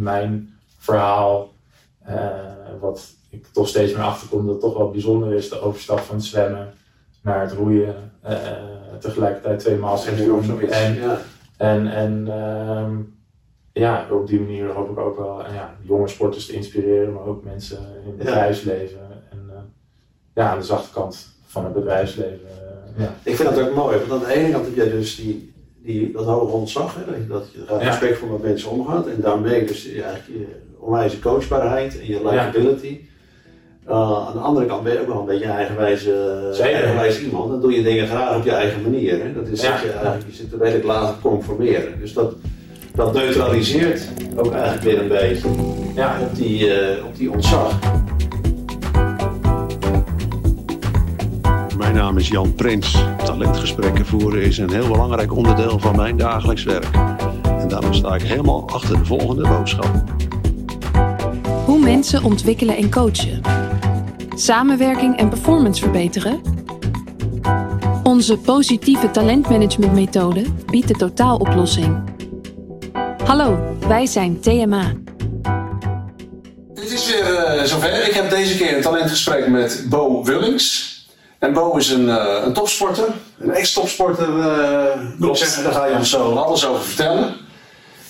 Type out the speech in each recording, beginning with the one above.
mijn verhaal, wat ik toch steeds meer achterkom dat het toch wel bijzonder is, de overstap van het zwemmen naar het roeien. tegelijkertijd twee masters doen. En, ja. en, en ehm, ja, op die manier hoop ik ook wel ja, jonge sporters te inspireren, maar ook mensen in het bedrijfsleven. En ja, aan de zachte kant van het bedrijfsleven. ja. Ik vind dat ook mooi, want aan de ene kant heb jij dus die, die, dat hoge ontzag, hè, dat je respectvol met mensen omgaat en daarmee dus eigenlijk je onwijze coachbaarheid en je likability. Uh, aan de andere kant ben je ook wel een beetje een eigenwijze, eigenwijze iemand. Dan doe je dingen graag op je eigen manier. Hè? Dat is dat je eigenlijk, je zit er redelijk laat te conformeren. Dus dat, dat neutraliseert ook eigenlijk weer een beetje ja. op, die, uh, op die ontzag. Mijn naam is Jan Prins. Talentgesprekken voeren is een heel belangrijk onderdeel van mijn dagelijks werk. En daarom sta ik helemaal achter de volgende boodschap. Hoe mensen ontwikkelen en coachen. Samenwerking en performance verbeteren. Onze positieve talentmanagementmethode biedt de totaaloplossing. Hallo, wij zijn TMA. Dit is weer uh, zover. Ik heb deze keer een talentgesprek met Bo Willings. En Bo is een, uh, een topsporter, een ex-topsporter. Uh, zeggen, daar ga je ons zo alles over vertellen.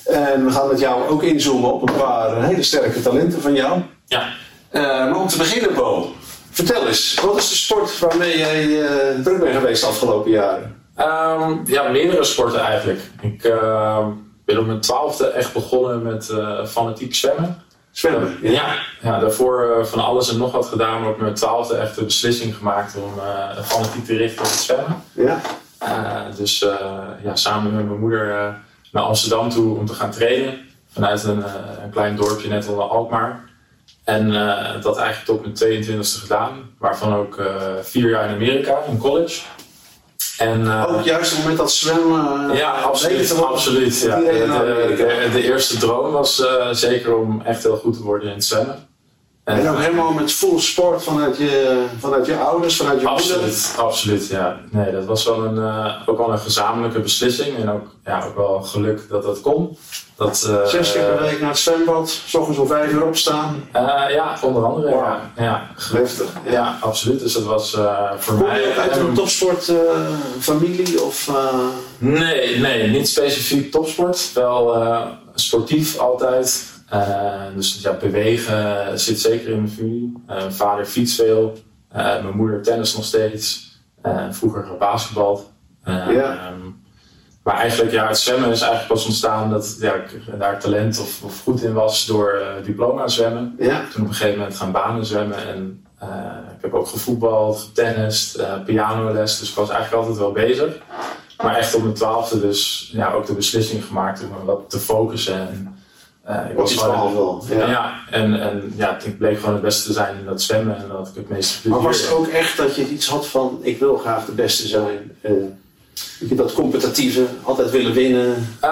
En we gaan met jou ook inzoomen op een paar hele sterke talenten van jou. Ja. Uh, maar om te beginnen, Bo, vertel eens, wat is de sport waarmee jij druk bent geweest de afgelopen jaren? Um, ja, meerdere sporten eigenlijk. Ik ben op mijn twaalfde echt begonnen met fanatiek zwemmen. Zwemmen? Ja, ja daarvoor uh, van alles en nog wat gedaan, maar op mijn twaalfde echt de beslissing gemaakt om uh, fanatiek te richten op het zwemmen. Ja. Uh, dus ja, samen met mijn moeder naar Amsterdam toe om te gaan trainen. Vanuit een, een klein dorpje net onder Alkmaar. En dat eigenlijk tot mijn 22e gedaan, waarvan ook vier jaar in Amerika, in college. En, uh, ook juist op het moment dat zwemmen. ja, absoluut. absoluut ja. De, de, de, eerste droom was uh, zeker om echt heel goed te worden in het zwemmen. En, ook helemaal met full sport vanuit je, vanuit je ouders, vanuit je absoluut, moeder? Absoluut, ja. Nee, dat was wel een, uh, ook wel een gezamenlijke beslissing. En ook, ja, ook wel geluk dat dat kon. Dat, uh, Zes keer per week naar het zwembad, s ochtends om vijf uur opstaan? Uh, ja, onder andere. Wow. Ja, ja. Heftig. Ja. ja. absoluut. Dus dat was voor Kom mij... Je uit een topsportfamilie? of, Nee, nee, niet specifiek topsport. Wel sportief altijd. Dus ja, bewegen zit zeker in mijn familie. Mijn vader fietst veel. Mijn moeder tennis nog steeds. vroeger gebasketbald. ja. Um, maar eigenlijk, ja, het zwemmen is eigenlijk pas ontstaan dat ja, ik daar talent of, of goed in was door diploma zwemmen. Ja. Toen op een gegeven moment gaan banen zwemmen. En ik heb ook gevoetbald, getennist, pianoles. Dus ik was eigenlijk altijd wel bezig. Maar echt op mijn twaalfde dus ja, ook de beslissing gemaakt om me wat te focussen. En, uh, ik was gewoon wel. Ja. ja, en, en ja, ik bleek gewoon het beste te zijn in dat zwemmen en dat ik het meeste plezier. Maar was het ook echt dat je iets had van ik wil graag de beste zijn? Dat competitieve, altijd willen winnen? Uh,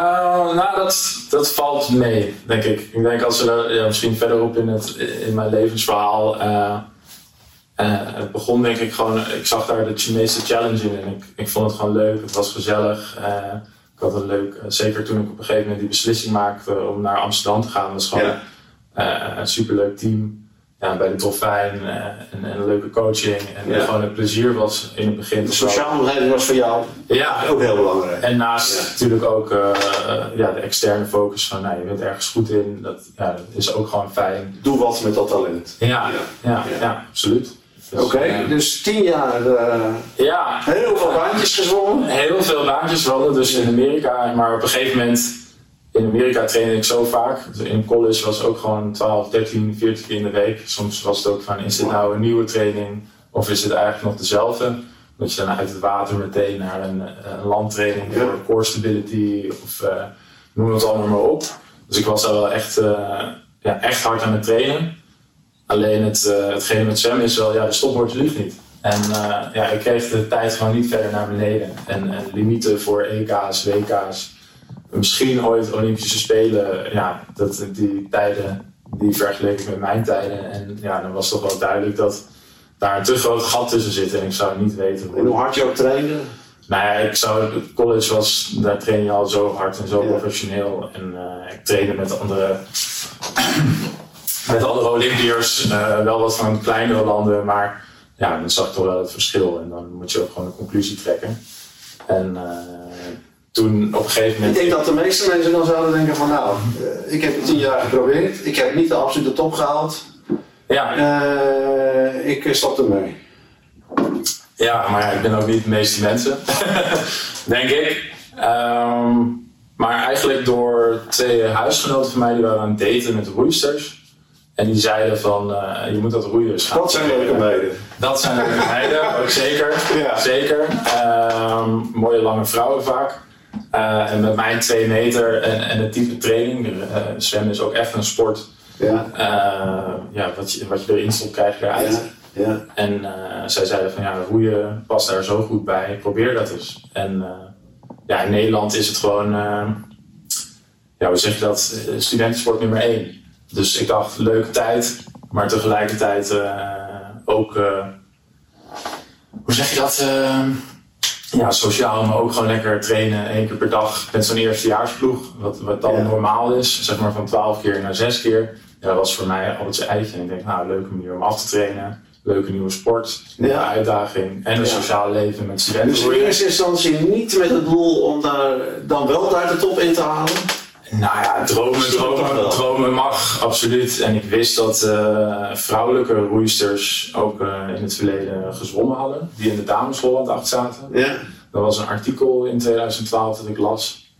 nou, dat, dat valt mee, denk ik. Ik denk als we ja, misschien verderop in, het, in mijn levensverhaal. Uh, het begon denk ik gewoon, ik zag daar de Chinese challenge in en ik, ik vond het gewoon leuk, het was gezellig ik had een leuk, eh, zeker toen ik op een gegeven moment die beslissing maakte om naar Amsterdam te gaan, was gewoon ja. een superleuk team. Ja, bij de Dolfijn uh, en, een leuke coaching. En ja. gewoon het plezier was in het begin. De sociale omgeving was voor jou ja. ook heel belangrijk. En naast natuurlijk ook ja, de externe focus van nou, je bent ergens goed in. Dat, ja, dat is ook gewoon fijn. Doe wat met dat talent. Ja, ja. ja, absoluut. Dus, Oké, okay, uh, dus tien jaar uh, ja, heel veel baantjes gezwommen. Heel veel baantjes gewonnen, dus in Amerika. Maar op een gegeven moment, in Amerika trainde ik zo vaak. In college was het ook gewoon 12, 13, 14 keer in de week. Soms was het ook van, is dit nou een nieuwe training? Of is het eigenlijk nog dezelfde? Dat je dan uit het water meteen naar een, een landtraining voor core stability of uh, noem het allemaal maar op. Dus ik was daar wel echt, ja, echt hard aan het trainen. Alleen het, uh, hetgeen met zwemmen is wel, ja, de stopwoord liegt niet. En ja, ik kreeg de tijd gewoon niet verder naar beneden. En, en limieten voor EK's, WK's, misschien ooit Olympische Spelen, ja, dat, die tijden, die vergeleek ik met mijn tijden. En ja, dan was toch wel duidelijk dat daar een te groot gat tussen zit. En ik zou niet weten hoe... En hoe hard je ook trainde? Nou ja, ik zou, college was, daar train je al zo hard en zo professioneel. En uh, ik trainde met andere met andere Olympiërs, uh, wel wat van kleinere landen, maar ja, dan zag ik toch wel het verschil. En dan moet je ook gewoon een conclusie trekken. En uh, toen op een gegeven moment. Ik denk dat de meeste mensen dan zouden denken: van nou, uh, ik heb het tien jaar geprobeerd, ik heb niet de absolute top gehaald. Ja. ik stop ermee. Ja, maar ik ben ook niet de meeste mensen, denk ik. Um, maar eigenlijk door twee huisgenoten van mij die waren aan het daten met roeisters. En die zeiden van, uh, je moet dat roeien gaan. Dat zijn leuke meiden. Dat zijn leuke meiden, ook zeker. Ja. Zeker. Um, mooie lange vrouwen vaak. Uh, en met mijn twee meter en, en het type training, uh, zwemmen is ook echt een sport. Ja. ja, wat, je, wat je erin stopt krijg je eruit. Ja. ja. En zij zeiden van, ja, roeien past daar zo goed bij, probeer dat eens. En ja, in Nederland is het gewoon, ja, hoe zeg je dat, studentensport nummer één. Dus ik dacht, leuke tijd, maar tegelijkertijd ook, hoe zeg je dat, ja, sociaal, maar ook gewoon lekker trainen één keer per dag met zo'n eerstejaarsploeg. Wat, wat dan normaal is, zeg maar van twaalf keer naar zes keer. Ja, dat was voor mij altijd zijn eitje. En ik denk, nou, leuke manier om af te trainen leuke nieuwe sport, nieuwe ja. uitdaging en een sociaal leven met studenten. Dus in eerste instantie niet met het doel om daar dan wel daar de top in te halen? Nou ja, dromen, dromen, dromen mag, absoluut. En ik wist dat uh, vrouwelijke roeisters ook uh, in het verleden gezwommen hadden, die in de dameschool aan de acht zaten. Ja. Dat was een artikel in 2012 dat ik las.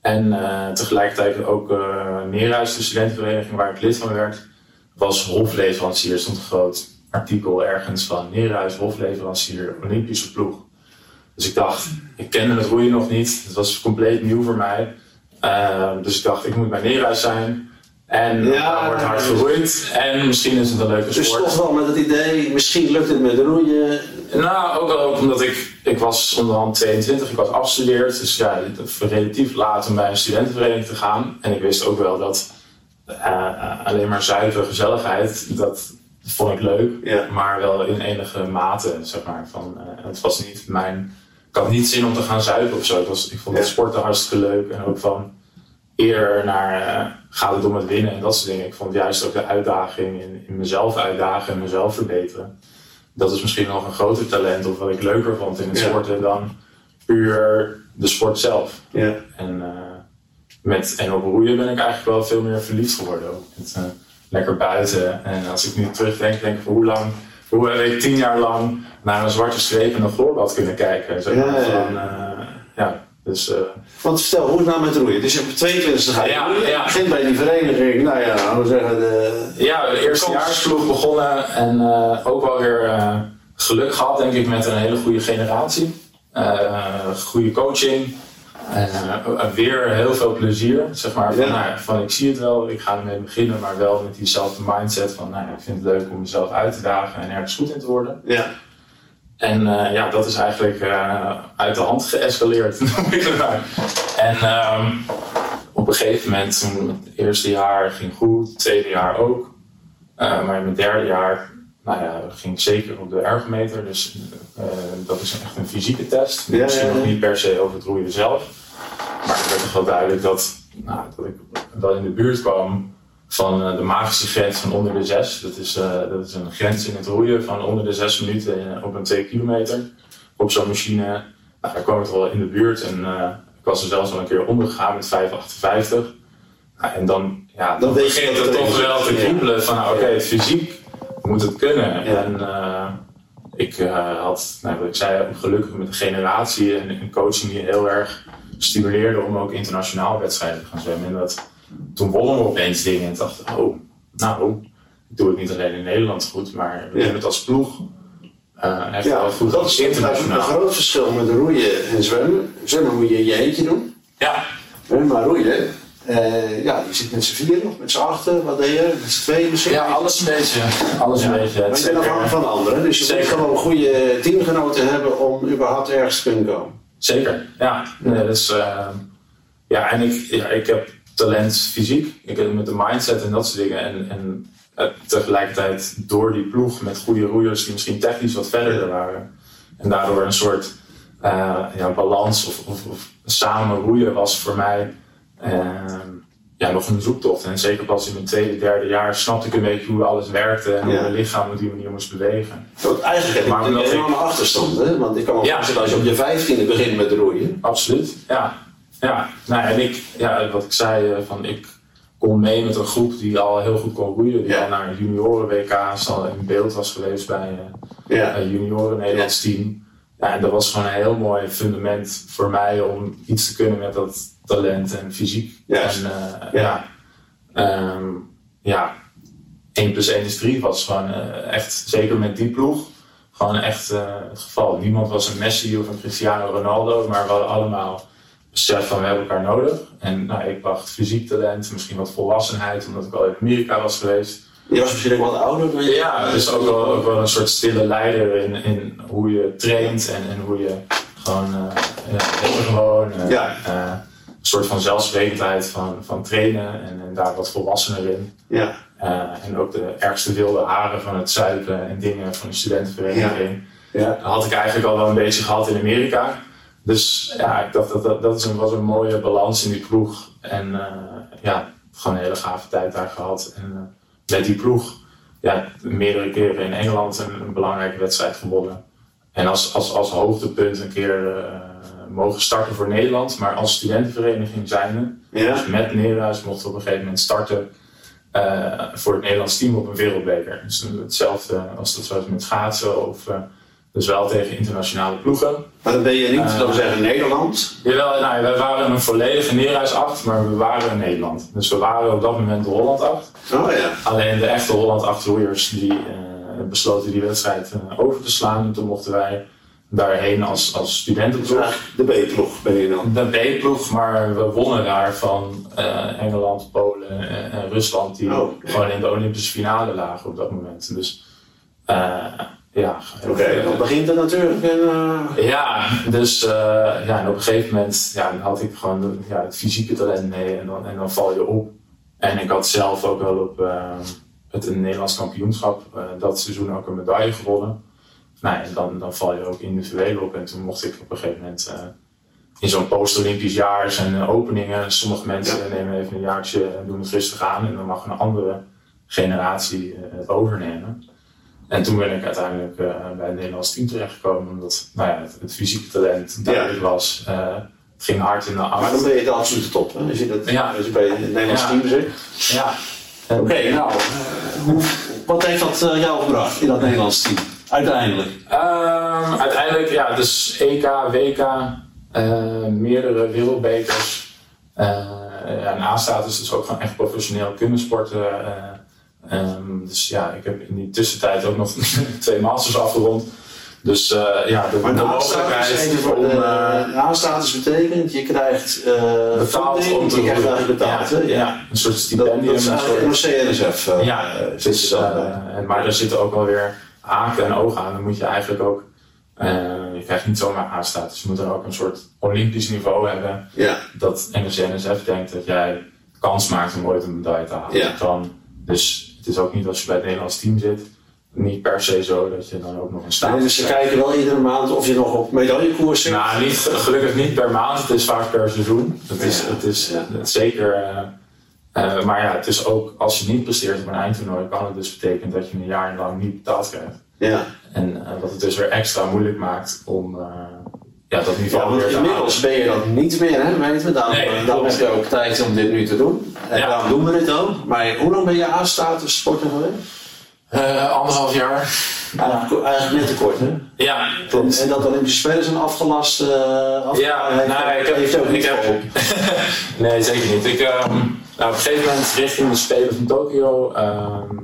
En uh, tegelijkertijd ook uh, Neerhuis, de studentenvereniging waar ik lid van werd, was hofleverancier, stond groot artikel ergens van Neerhuis, hofleverancier, Olympische ploeg. Dus ik dacht, ik kende het roeien nog niet. Het was compleet nieuw voor mij. Uh, dus ik dacht, ik moet bij Neerhuis zijn. En ja, wordt hard geroeid. En misschien is het een leuke dus sport. Dus toch wel met het idee, misschien lukt het met roeien. Nou, ook wel omdat ik, ik was onderhand 22, ik was afgestudeerd. Dus ja, relatief laat om bij een studentenvereniging te gaan. En ik wist ook wel dat uh, alleen maar zuivere gezelligheid, dat, dat vond ik leuk, ja. maar wel in enige mate, zeg maar. Van, uh, het was niet mijn... Ik had niet zin om te gaan zuipen of zo. Ik, was, ik vond het sporten hartstikke leuk. En ook van eer naar uh, gaat het om het winnen en dat soort dingen. Ik vond juist ook de uitdaging in, in mezelf uitdagen en mezelf verbeteren. Dat is misschien nog een groter talent of wat ik leuker vond in het ja. sporten dan puur de sport zelf. Ja. En, uh, met, en op roeien ben ik eigenlijk wel veel meer verliefd geworden. Ook. Het, lekker buiten. En als ik nu terugdenk, denk ik hoe lang, hoe heb ik tien jaar lang naar een zwarte streep en een gloorbad kunnen kijken. Zeg maar. ja, ja. Van, ja, dus, uh, Want stel, hoe is het nou met roeien? Dus op 22 ga je ja, ja. begint bij die vereniging, nou ja, laten we zeggen de... Ja, de eerste jaarsploeg begonnen en uh, ook wel weer geluk gehad denk ik met een hele goede generatie. goede coaching. En uh, weer heel veel plezier. Zeg maar, van, nou, van ik zie het wel, ik ga ermee beginnen, maar wel met diezelfde mindset van nou, ik vind het leuk om mezelf uit te dagen en ergens goed in te worden. Ja. En uh, ja, dat is eigenlijk uh, uit de hand geëscaleerd, noem ik het maar. En um, op een gegeven moment, toen het eerste jaar ging goed, het tweede jaar ook. maar in mijn derde jaar nou ja, ging zeker op de ergometer. Dus uh, dat is echt een fysieke test. Ja, Misschien ja, ja. nog niet per se over het roeien zelf. Maar het werd toch wel duidelijk dat, nou, dat ik wel in de buurt kwam van uh, de magische grens van onder de 6. Dat is, uh, dat is een grens in het roeien van onder de 6 minuten op een 2 kilometer. Op zo'n machine, nou, daar kwam ik wel in de buurt. En ik was er zelfs al een keer onder gegaan met 5,58. Nou, en dan, ja, dan, dan begint het toch wel te kriebelen van, nou, oké, okay, fysiek moet het kunnen. Ja. En uh, ik had, nou, wat ik zei, gelukkig met een generatie en een coaching die heel erg stimuleerde om ook internationaal wedstrijden te gaan zwemmen. En dat, toen wonnen we opeens dingen en dacht oh, nou, ik doe het niet alleen in Nederland goed, maar we ja. doen het als ploeg. Uh, ja, goed dat is internationaal. een groot verschil met roeien en zwemmen. Zwemmen moet je in je eentje doen. Ja. Maar roeien, uh, ja, je zit met z'n vier nog, met z'n achten, wat deed je? Met z'n tweeën misschien? Ja, alles een beetje. Alles ja. een beetje. Maar je bent afhankelijk van anderen, dus je Zeker. moet gewoon goede teamgenoten hebben om überhaupt ergens te kunnen komen. Zeker, ja. Nee, dus, uh, ja, en ik, ja, ik heb talent fysiek, ik heb met de mindset en dat soort dingen. En, en uh, tegelijkertijd door die ploeg met goede roeiers die misschien technisch wat verder waren. En daardoor een soort ja, balans of, of, of samen roeien was voor mij ja, nog een zoektocht. En zeker pas in mijn tweede, derde jaar snapte ik een beetje hoe alles werkte en hoe mijn lichaam op die manier moest bewegen. Eigenlijk heb je een enorme achterstand, hè? Want ik kan me ja. voorstellen als je op je vijftiende begint met roeien. Absoluut, ja. Ja, nou, en ik, ja, wat ik zei, van ik kon mee met een groep die al heel goed kon roeien. Die al naar junioren WK's al in beeld was geweest bij uh, junioren Nederlands team. Ja, en dat was gewoon een heel mooi fundament voor mij om iets te kunnen met dat talent en fysiek. Yes. En uh, ja, ja, um, ja 1 plus 1 is 3 was gewoon uh, echt, zeker met die ploeg, gewoon echt het geval. Niemand was een Messi of een Cristiano Ronaldo, maar we hadden allemaal besef van we hebben elkaar nodig. En nou, ik bracht fysiek talent, misschien wat volwassenheid, omdat ik al in Amerika was geweest. Je was misschien ook wat ouder dan je? Ja, dus ook wel, ook wel een soort stille leider in, in hoe je traint en, en hoe je gewoon, uh, ja, gewoon uh, ja. Een soort van zelfsprekendheid van, van trainen en, en daar wat volwassener in. Ja. en ook de ergste wilde haren van het zuipen en dingen van de studentenvereniging. Ja. Had ik eigenlijk al wel een beetje gehad in Amerika. Dus ja, ik dacht dat dat, dat is een, was een mooie balans in die ploeg. En uh, ja, gewoon een hele gave tijd daar gehad. En uh, met die ploeg, ja, meerdere keren in Engeland een, een belangrijke wedstrijd gewonnen. En als, als, als hoogtepunt een keer mogen starten voor Nederland, maar als studentenvereniging zijnde. Ja. Dus met Neerhuis mochten we op een gegeven moment starten voor het Nederlands team op een wereldbeker. Dus hetzelfde als dat zoals met schaatsen of dus wel tegen internationale ploegen. Maar dan ben je niet, uh, dan zeggen Nederland? Jawel, nou, wij waren een volledige Neerhuis 8, maar we waren in Nederland. Dus we waren op dat moment de Holland 8. Oh ja. Alleen de echte Holland 8 roeiers die besloten die wedstrijd over te slaan. En toen mochten wij daarheen als, als studentenploeg. De B-ploeg ben je dan? De B-ploeg, maar we wonnen daar van Engeland, Polen en Rusland, die oh, okay. gewoon in de Olympische finale lagen op dat moment. Dus ja. Oké, okay, dan begint het natuurlijk. En, uh... Ja, dus ja, en op een gegeven moment ja, dan had ik gewoon ja, het fysieke talent mee en dan, en dan val je op. En ik had zelf ook wel op het Nederlands kampioenschap dat seizoen ook een medaille gewonnen. Nou, en dan, dan val je ook individueel op. En toen mocht ik op een gegeven moment in zo'n post-Olympisch jaar zijn openingen. Sommige mensen ja. nemen even een jaartje en doen het rustig aan. En dan mag een andere generatie het overnemen. En toen ben ik uiteindelijk uh, bij het Nederlands team terechtgekomen, omdat nou ja, het, het fysieke talent duidelijk ja. was. Uh, het ging hard in de af. Maar dan ben je de absolute top, hè? Als je, dat, ja. als je bij het Nederlands ja. team zit. Ja. Oké, okay, nou, uh, wat heeft dat jou gebracht in dat Nederlands team? Uiteindelijk? Um, uiteindelijk, ja, dus EK, WK, meerdere wereldbekers. ja, naast dus ook gewoon echt professioneel kunnen sporten. Um, dus ja, ik heb in die tussentijd ook nog twee masters afgerond. Dus uh, ja, de, maar de mogelijkheid om... Uh, nastatus betekent, je krijgt uh, betaald om te je krijgt eigenlijk betaald. Ja, hè? ja. ja, een soort stipendium. Dat, dat is eigenlijk een CNSF. Uh, ja, dus, en, maar er zitten ook wel weer haken en ogen aan. Dan moet je eigenlijk ook... je krijgt niet zomaar A-status. Je moet dan ook een soort olympisch niveau hebben. Ja. Dat NOC-NSF denkt dat jij kans maakt om ooit een medaille te halen. Ja. Dan, dus het is ook niet als je bij het Nederlands team zit, niet per se zo dat je dan ook nog een status Dus ze kijken wel iedere maand of je nog op medaillekoers zit? Nou, niet, gelukkig niet per maand, het is vaak per seizoen. Het is, ja. het is zeker. Uh, uh, maar ja, het is ook als je niet presteert op een eindtoernooi, kan het dus betekenen dat je een jaar lang niet betaald krijgt. Ja. En uh, wat het dus weer extra moeilijk maakt om ja, dat niveau ja, want inmiddels ben je dat niet meer, hè, weten we. Daarom, Nee, daarom heb je ook tijd om dit nu te doen. En Ja. daarom doen we dit ook. Maar hoe lang ben je A-status sporter geweest? Uh, anderhalf jaar. Eigenlijk, eigenlijk net te kort, hè? Ja, En, klopt. en dat Olympische Spelen zijn afgelast. Uh, Ja, nou, ik heb, heeft ook ik niet heb, nee, zeker niet. Ik, ehm, nou, op een gegeven moment richting de Spelen van Tokio. ehm,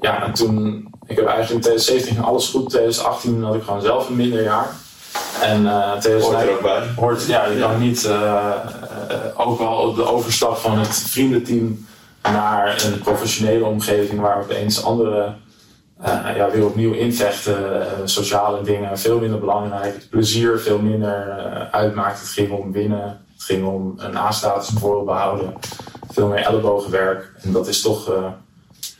ja, en toen, ik heb eigenlijk in 2017 ging alles goed. 2018 had ik gewoon zelf een minder jaar. En eh 2019 Hoort er ook bij. Hoort, ja, je Ja. kan niet, eh, eh, ook wel op de overstap van het vriendenteam naar een professionele omgeving waar opeens andere ja, weer opnieuw invechten, sociale dingen veel minder belangrijk, het plezier veel minder uitmaakt. Het ging om winnen, het ging om een A-status bijvoorbeeld behouden, veel meer ellebogenwerk. En dat is toch. eh,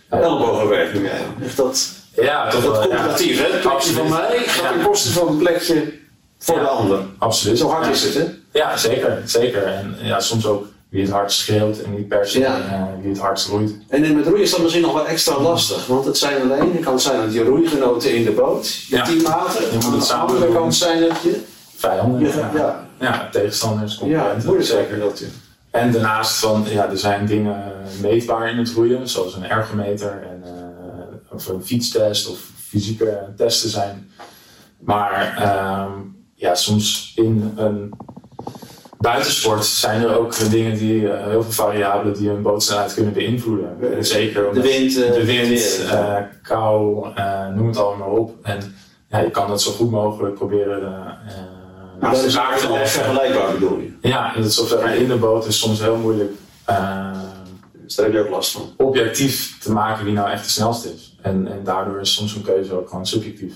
eh, Ellebogenwerk noem jij. Echt dat, ja, toch dat wel, ja. competitief, hè? Het plekje van Absoluut. mij gaat Ja. ten koste van een plekje voor Ja. de ander. Absoluut. Zo hard Ja. is het, hè? Ja, zeker. zeker. En ja, soms ook wie het hardst schreeuwt en niet per se Ja. eh, wie het hardst roeit. En met roeien is dat misschien nog wel extra lastig. Want het zijn aan de ene kant zijn het je roeigenoten in de boot, je Ja. teammaten. moet het Aan de andere kant zijn het je, Vijanden, je ja. ja, Ja, tegenstanders, ja, concurrenten. moeilijk zeker. zeker dat je. En daarnaast van, ja, er zijn dingen meetbaar in het roeien, zoals een ergometer en, eh, of een fietstest of fysieke testen zijn. Maar ehm, ja, soms in een buitensport zijn er ook dingen die, eh, heel veel variabelen die een bootsnelheid kunnen beïnvloeden. En Zeker De wind, eh, de wind, eh, kou, eh, noem het allemaal op. En ja, je kan dat zo goed mogelijk proberen eh, Maar dat is wel leggen. vergelijkbaar bedoel je. Ja, dat is in de boot is soms heel moeilijk eh, Dus daar heb je ook last van. objectief te maken wie nou echt de snelste is. En, en daardoor is soms een keuze ook gewoon subjectief.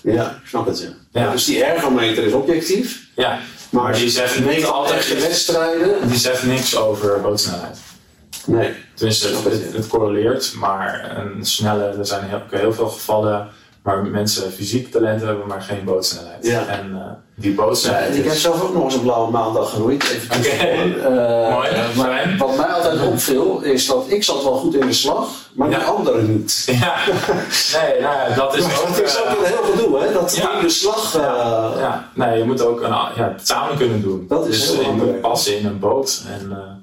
Ja, ik snap het ja. Ja. Dus die ergometer is objectief, Ja, maar die zegt niet altijd de wedstrijden. die zegt niks over bootsnelheid. Nee. Tenminste, het, het, het correleert, maar een snelle, er zijn heel, heel veel gevallen waar mensen fysiek talent hebben, maar geen bootsnelheid. Ja. En eh, die bootsnelheid ik heb zelf ook nog eens een blauwe maandag geroeid. Even Oké. tussendoor. Eh, Mooi, maar fijn. wat mij altijd opviel, is dat ik zat wel goed in de slag, maar Ja. die anderen niet. Ja, nee, nou ja, dat is Maar ook... dat is ook eh, een heel gedoe, hè? Dat in de slag. Ja, nee, je moet ook een, ja, het samen kunnen doen. Dat is dus heel je moet passen in een boot. En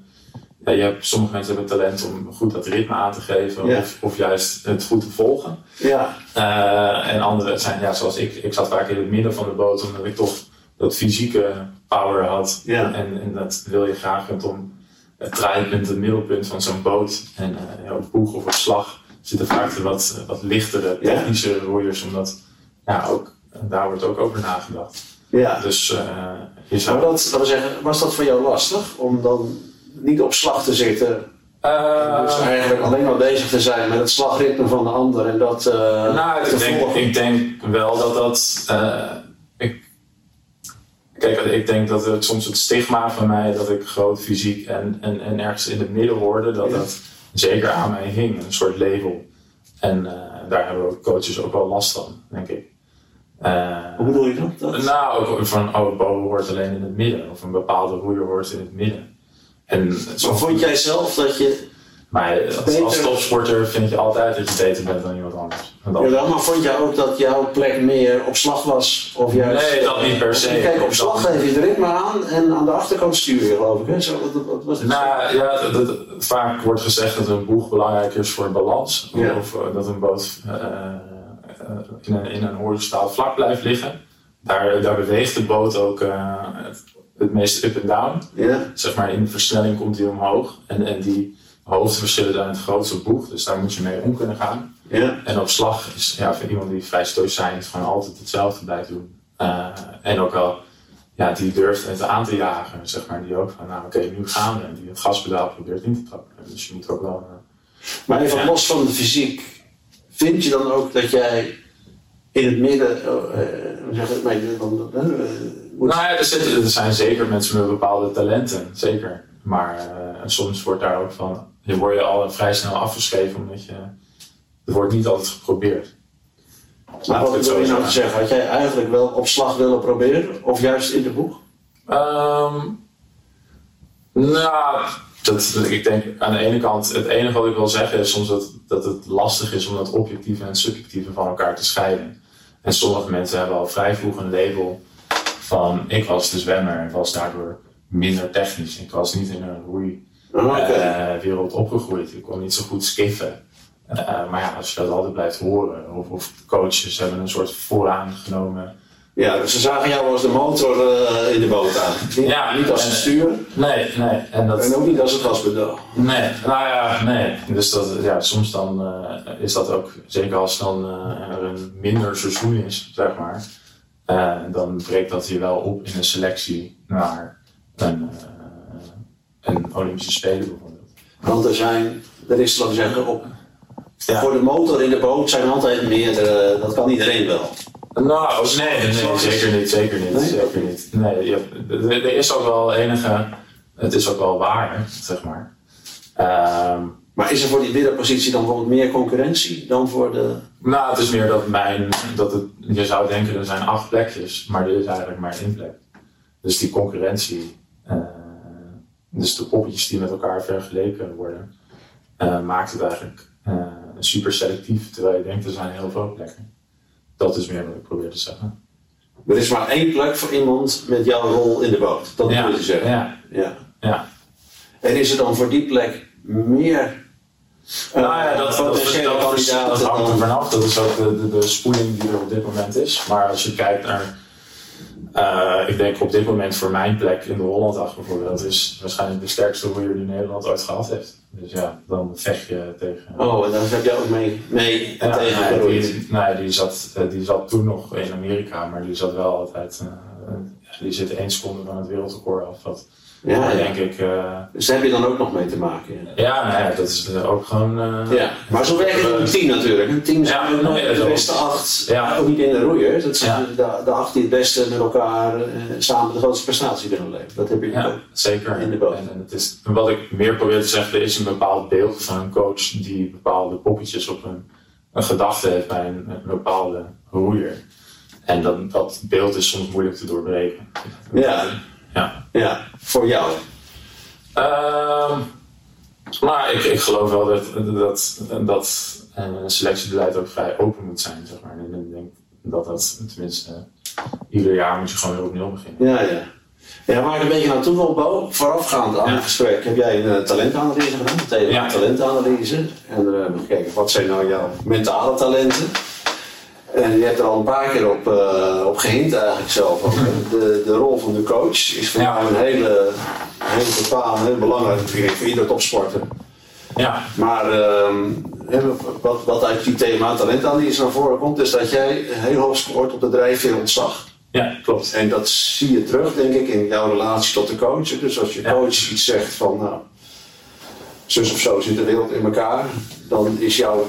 ja, je hebt, sommige mensen hebben talent om goed dat ritme aan te geven, Ja. of, of juist het goed te volgen. ja. Eh, en anderen zijn, ja, zoals ik, ik zat vaak in het midden van de boot, omdat ik toch dat fysieke power had. Ja. En, en dat wil je graag rondom het draaipunt, het middelpunt van zo'n boot. En eh, ja, op boeg of op slag zitten vaak de wat, wat lichtere, technische roeiers, omdat ja, ook, daar wordt ook over nagedacht. ja. Dus eh, je zou. Maar dat, zeggen, was dat voor jou lastig om dan niet op slag te zitten? Eh, dus eigenlijk alleen maar bezig te zijn met het slagritme van de ander en dat eh nou, ik denk, volgen? ik denk wel dat dat. eh, ik, kijk, ik denk dat het soms het stigma van mij dat ik groot fysiek en, en, en ergens in het midden hoorde, dat Ja. dat zeker aan mij hing, een soort label. En daar hebben ook coaches ook wel last van, denk ik. Hoe bedoel je dat? dat? Nou, van, oh, Bo hoort alleen in het midden. Of een bepaalde roeier hoort in het midden. En vond jij zelf dat je maar als, topsporter vind je altijd dat je beter bent dan iemand anders. Dan- maar vond jij ook dat jouw plek meer op slag was? Of juist, Nee, dat niet per se. Kijk, op slag geef je het ritme aan en aan de achterkant stuur je, geloof ik. Hè? Zo, wat, wat was het? Nou ja, dat, dat- vaak wordt gezegd dat een boeg belangrijk is voor balans. Ja. Of eh, dat een boot eh, eh, in, een, in een horizontaal vlak blijft liggen. Daar, daar beweegt de boot ook eh, het, meest up en down. zeg maar in versnelling komt die omhoog. En, en die hoofdverschillen zijn het grootste boeg, dus daar moet je mee om kunnen gaan. En op slag is ja, voor iemand die vrij stoïcijns gewoon altijd hetzelfde blijft doen. Eh, en ook wel, ja, die durft het aan te jagen, zeg maar. Die ook van, nou oké, nu gaan we. En die het gaspedaal probeert in te trappen. Dus je moet ook wel... eh, Maar even Ja. los van de fysiek, vind je dan ook dat jij in het midden, hoe zeg het, dan, Nou ja, er, zitten, er zijn zeker mensen met bepaalde talenten, zeker. Maar eh, soms wordt daar ook van, je wordt je al vrij snel afgeschreven omdat je, er wordt niet altijd geprobeerd. Maar wat wil zo je nou zeggen. zeggen? Had jij eigenlijk wel op slag willen proberen? Of juist in de boeg? Ehm, nou, dat, ik denk aan de ene kant, het enige wat ik wil zeggen is soms dat, dat het lastig is om dat objectieve en subjectieve van elkaar te scheiden. En sommige mensen hebben al vrij vroeg een label van ik was de zwemmer en was daardoor minder technisch. Ik was niet in een roei Ah, Oké. eh, wereld opgegroeid. Ik kon niet zo goed skiffen. Eh, maar ja, als je dat altijd blijft horen, of, of coaches hebben een soort vooraan genomen. ja, dus ze zagen jou als de motor eh, in de boot aan. Niet, Ja, niet als het stuur Nee, nee. En dat, en ook niet als het gaspedaal. Nee, nou ja, nee. Dus dat, ja, soms dan is dat ook, zeker als dan er een minder seizoen is, zeg maar, eh, dan breekt dat je wel op in een selectie naar een, eh, een Olympische Spelen bijvoorbeeld. Want er zijn, er is, laten we zeggen, op, Ja. voor de motor in de boot zijn altijd meerdere, dat kan iedereen wel. Nou, nee, nee, zeker niet, zeker niet, Nee? zeker niet. Nee, je er, er is ook wel enige, het is ook wel waar, zeg maar. Ehm, Maar is er voor die middenpositie dan bijvoorbeeld meer concurrentie dan voor de... Nou, het is meer dat mijn, dat het, je zou denken er zijn acht plekjes, maar er is eigenlijk maar één plek. Dus die concurrentie, eh, dus de poppetjes die met elkaar vergeleken worden, uh, maakt het eigenlijk uh, super selectief. Terwijl je denkt, er zijn heel veel plekken. Dat is meer wat ik probeer te zeggen. Er is maar één plek voor iemand met jouw rol in de boot. Dat ja, wil je zeggen. Ja. ja. ja. En is er dan voor die plek meer nou ja, dat, dat, dat, dat hangt er vanaf. Dat is ook de, de, de, spoeling die er op dit moment is. Maar als je kijkt naar. Uh, ik denk op dit moment voor mijn plek in de Hollanddag bijvoorbeeld. Dat is waarschijnlijk de sterkste roeier die Nederland ooit gehad heeft. Dus ja, dan vecht je tegen. Oh, en daar heb jij ook mee, mee ja, tegen nee, die, nee, die, zat, die zat toen nog in Amerika, maar die zat wel altijd. Uh, die zit één seconde van het wereldrecord af. Wat, ja, ja. denk ik. Uh, dus daar heb je dan ook nog mee te maken. Ja, ja, nou ja dat is ook gewoon. Uh, ja. Maar zo werkt het een team natuurlijk. Een team zijn ja, nooit nee, de beste acht, ja. ook niet in de roeiers. Dat zijn de, de, acht die het beste met elkaar uh, samen de grootste prestatie kunnen leveren. Dat heb je ja, zeker. in de boot. En, en het is, wat ik meer probeer te zeggen, er is een bepaald beeld van een coach die bepaalde poppetjes op een, een gedachte heeft bij een, een bepaalde roeier. En dat, dat beeld is soms moeilijk te doorbreken. Ja. Ja. ja, voor jou. Uh, maar ik, ik geloof wel dat, dat, dat een selectiebeleid ook vrij open moet zijn. Zeg maar. En ik denk dat dat tenminste ieder jaar moet je gewoon weer op nul beginnen. Ja, ja. Ja, waar ik een beetje naartoe wil bouwen, voorafgaand aan het gesprek heb jij een talentanalyse gedaan, meteen een Ja. talentanalyse. En dan hebben we gekeken, wat zijn nou jouw mentale talenten? En je hebt er al een paar keer op, uh, op gehint eigenlijk zelf. De, de rol van de coach is voor Ja. jou een hele, hele bepaald, heel belangrijk natuurlijk voor ieder topsporter. Ja, Maar ehm, wat, wat uit die thema talentanalyse naar voren komt, is dat jij heel hoog scoort op de drijfveer ontzag. ja klopt. En dat zie je terug, denk ik, in jouw relatie tot de coach. Dus als je Ja. coach iets zegt van, nou, zus of zo zit de wereld in elkaar, dan is jouw,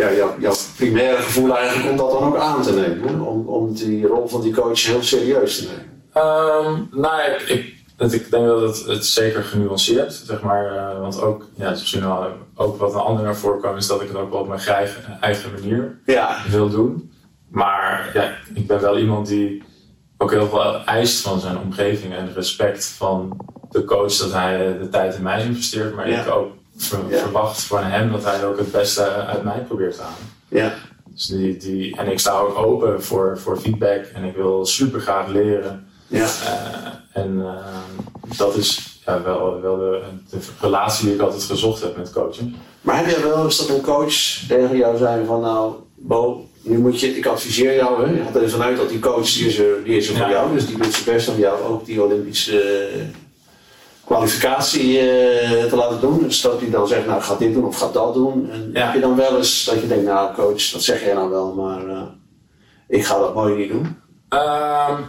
ja, jouw, jouw primaire gevoel eigenlijk om dat dan ook aan te nemen. hè? Om, om die rol van die coach heel serieus te nemen. Ehm, nou, ik, ik, dat ik denk dat het, het zeker genuanceerd, zeg maar. eh, want ook, ja, het is misschien wel ook wat een ander naar voren kwam, is dat ik het ook wel op mijn eigen, eigen manier Ja, wil doen. Maar ja, ik ben wel iemand die ook heel veel eist van zijn omgeving en respect van de coach dat hij de tijd in mij investeert. Maar Ja. ik ook ver- verwacht van hem dat hij ook het beste uit mij probeert te halen. ja, Dus die, die, en ik sta ook open voor, voor feedback en ik wil super graag leren. ja. Eh, en eh, dat is ja, wel, wel de, de relatie die ik altijd gezocht heb met coachen. Maar heb jij wel eens dat een coach tegen jou zei van nou, Bo, nu moet je, ik adviseer jou, hè? je gaat er vanuit dat die coach die is er, die is er voor Ja. jou, dus die doet zijn best om jou ook die Olympische kwalificatie eh, te laten doen. Dus dat hij dan zegt, nou ga dit doen of ga dat doen. En Ja. heb je dan wel eens dat je denkt, nou coach, dat zeg jij nou wel, maar eh, ik ga dat mooi niet doen. Ehm,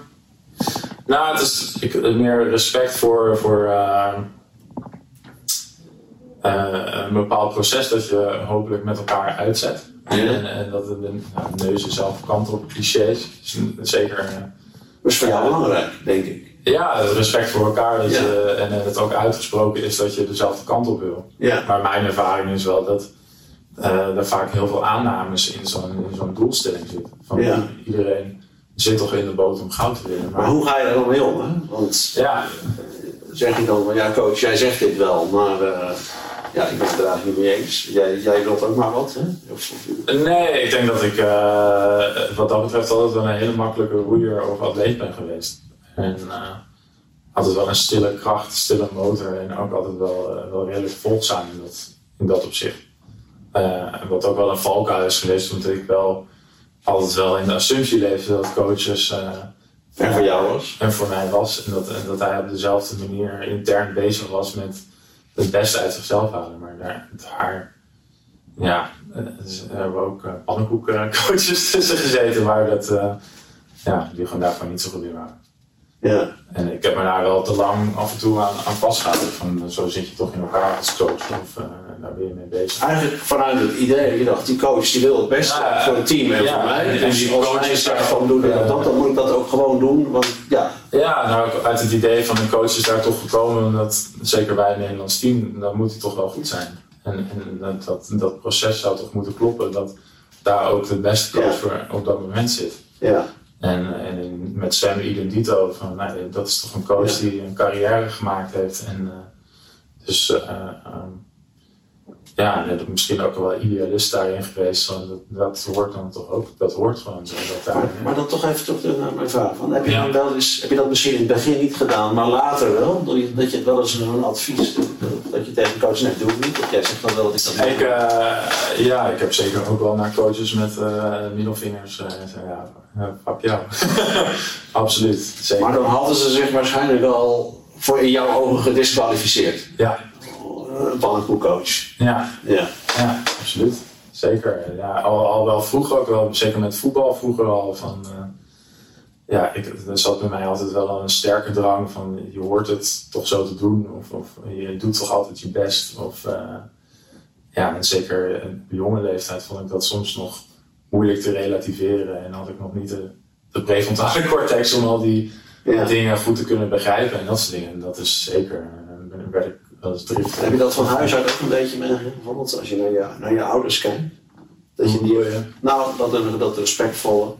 nou, het is ik, meer respect voor, voor eh, eh, een bepaald proces dat je hopelijk met elkaar uitzet. Ja. En, en dat een nou, neus zelf kant op clichés. Dus zeker. Dat is voor jou belangrijk, denk ik. Ja, respect voor elkaar. Dat Ja. je, en eh, het ook uitgesproken is dat je dezelfde kant op wil. Ja, Maar mijn ervaring is wel dat eh, er vaak heel veel aannames in zo'n in zo'n doelstelling zitten. Van Ja. iedereen zit toch in de boot om goud te winnen. maar Maar, hoe ga je daar dan mee om? Hè? Want ja, zeg je dan van ja coach, jij zegt dit wel, maar eh, ja, ik ben het er eigenlijk niet mee eens. Jij, jij wilt ook maar wat, hè? Of, nee, ik denk dat ik wat dat betreft altijd wel een hele makkelijke roeier of atleet ben geweest. En eh, altijd wel een stille kracht, stille motor en ook altijd wel, eh, wel redelijk volgzaam in dat, in dat opzicht. Eh, wat ook wel een valkuil is geweest, omdat ik wel altijd wel in de assumptie leefde dat coaches en voor jou was? en voor mij was. En dat, en dat hij op dezelfde manier intern bezig was met het beste uit zichzelf halen. Maar daar, daar ja, dus er hebben ook pannenkoekcoaches tussen gezeten waar dat, ja, die gewoon daarvan niet zo goed in waren. Ja, En ik heb me daar wel te lang af en toe aan, aan vastgehouden. Van, zo zit je toch in elkaar als coach of eh, daar ben je mee bezig. eigenlijk vanuit het idee, je dacht die coach die wil het beste Ja, voor het team en ja, voor mij. en Dus die als coach zegt van doe eh, dat, dan moet ik dat ook gewoon doen. Want ja, Ja, nou uit het idee van een coach is daar toch gekomen omdat zeker bij een Nederlands team, dan moet hij toch wel goed zijn. En, en dat, dat, dat proces zou toch moeten kloppen dat daar ook de beste coach Ja. voor op dat moment zit. ja, En, en met Sam Identito. Van, nou, dat is toch een coach die een carrière gemaakt heeft. En, dus um, ja, misschien ook wel idealist daarin geweest. Dat, dat hoort dan toch ook, dat hoort gewoon zo. Dat daar, maar, dan toch even terug naar mijn vraag. Van, heb, je dan wel eens, heb je dat misschien in het begin niet gedaan, maar later wel? Dat je het wel eens een advies, dat je tegen coach net doe niet. Dat jij zegt dan wel dat ik dat ik, uh, Ja, ik heb zeker ook wel naar coaches met uh, middelvingers uh, ja, fuck jou. Absoluut, zeker. Maar dan hadden ze zich waarschijnlijk wel voor in jouw ogen gedisqualificeerd. Ja, een pannenkoekcoach. Ja. Ja. ja, absoluut. Zeker. Ja, al, al wel vroeger ook wel, zeker met voetbal vroeger al van... Ja, ik, er zat bij mij altijd wel een sterke drang van je hoort het toch zo te doen of, of je doet toch altijd je best. Of, uh, ja, en zeker op jonge leeftijd vond ik dat soms nog moeilijk te relativeren en had ik nog niet de, de prefrontale cortex om al die ja. dingen goed te kunnen begrijpen en dat soort dingen. Dat is zeker, uh, werd ik Heb je dat van huis uit ook een beetje? Bijvoorbeeld als je naar je, naar je ouders kijkt. Dat je die, nou, dat, dat respectvolle.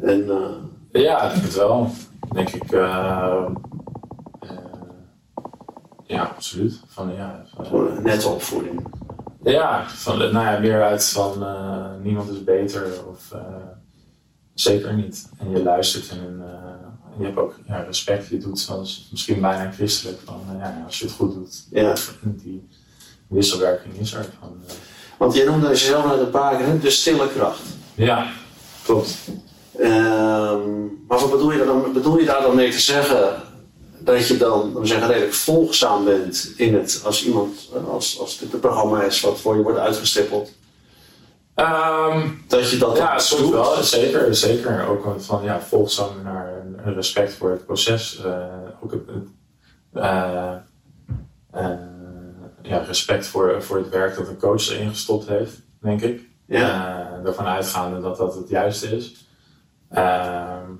En, uh, ja, ik denk het wel. Denk ik. Uh, uh, ja, absoluut. Van, ja, van, nette opvoeding. Ja, van, nou ja, meer uit van niemand is beter of zeker niet. En je luistert en je hebt ook ja, respect. Je doet zoals misschien bijna christelijk. Van, ja, als je het goed doet. Ja. Die wisselwerking is er. Van, Want je noemde jezelf net een paar keer de stille kracht. Ja, klopt. Um, maar wat bedoel je, dan, bedoel je daar dan mee te zeggen dat je dan, we zeggen, redelijk volgzaam bent in het, als iemand, als, als dit een programma is wat voor je wordt uitgestippeld? Um, dat je dat ja, soms wel, zeker, zeker. Ook van ja, volgzaam naar een respect voor het proces. Uh, ook het, uh, uh, ja, respect voor, voor het werk dat een coach erin gestopt heeft, denk ik. Ja. ervan uitgaande dat dat het juiste is. Ehm,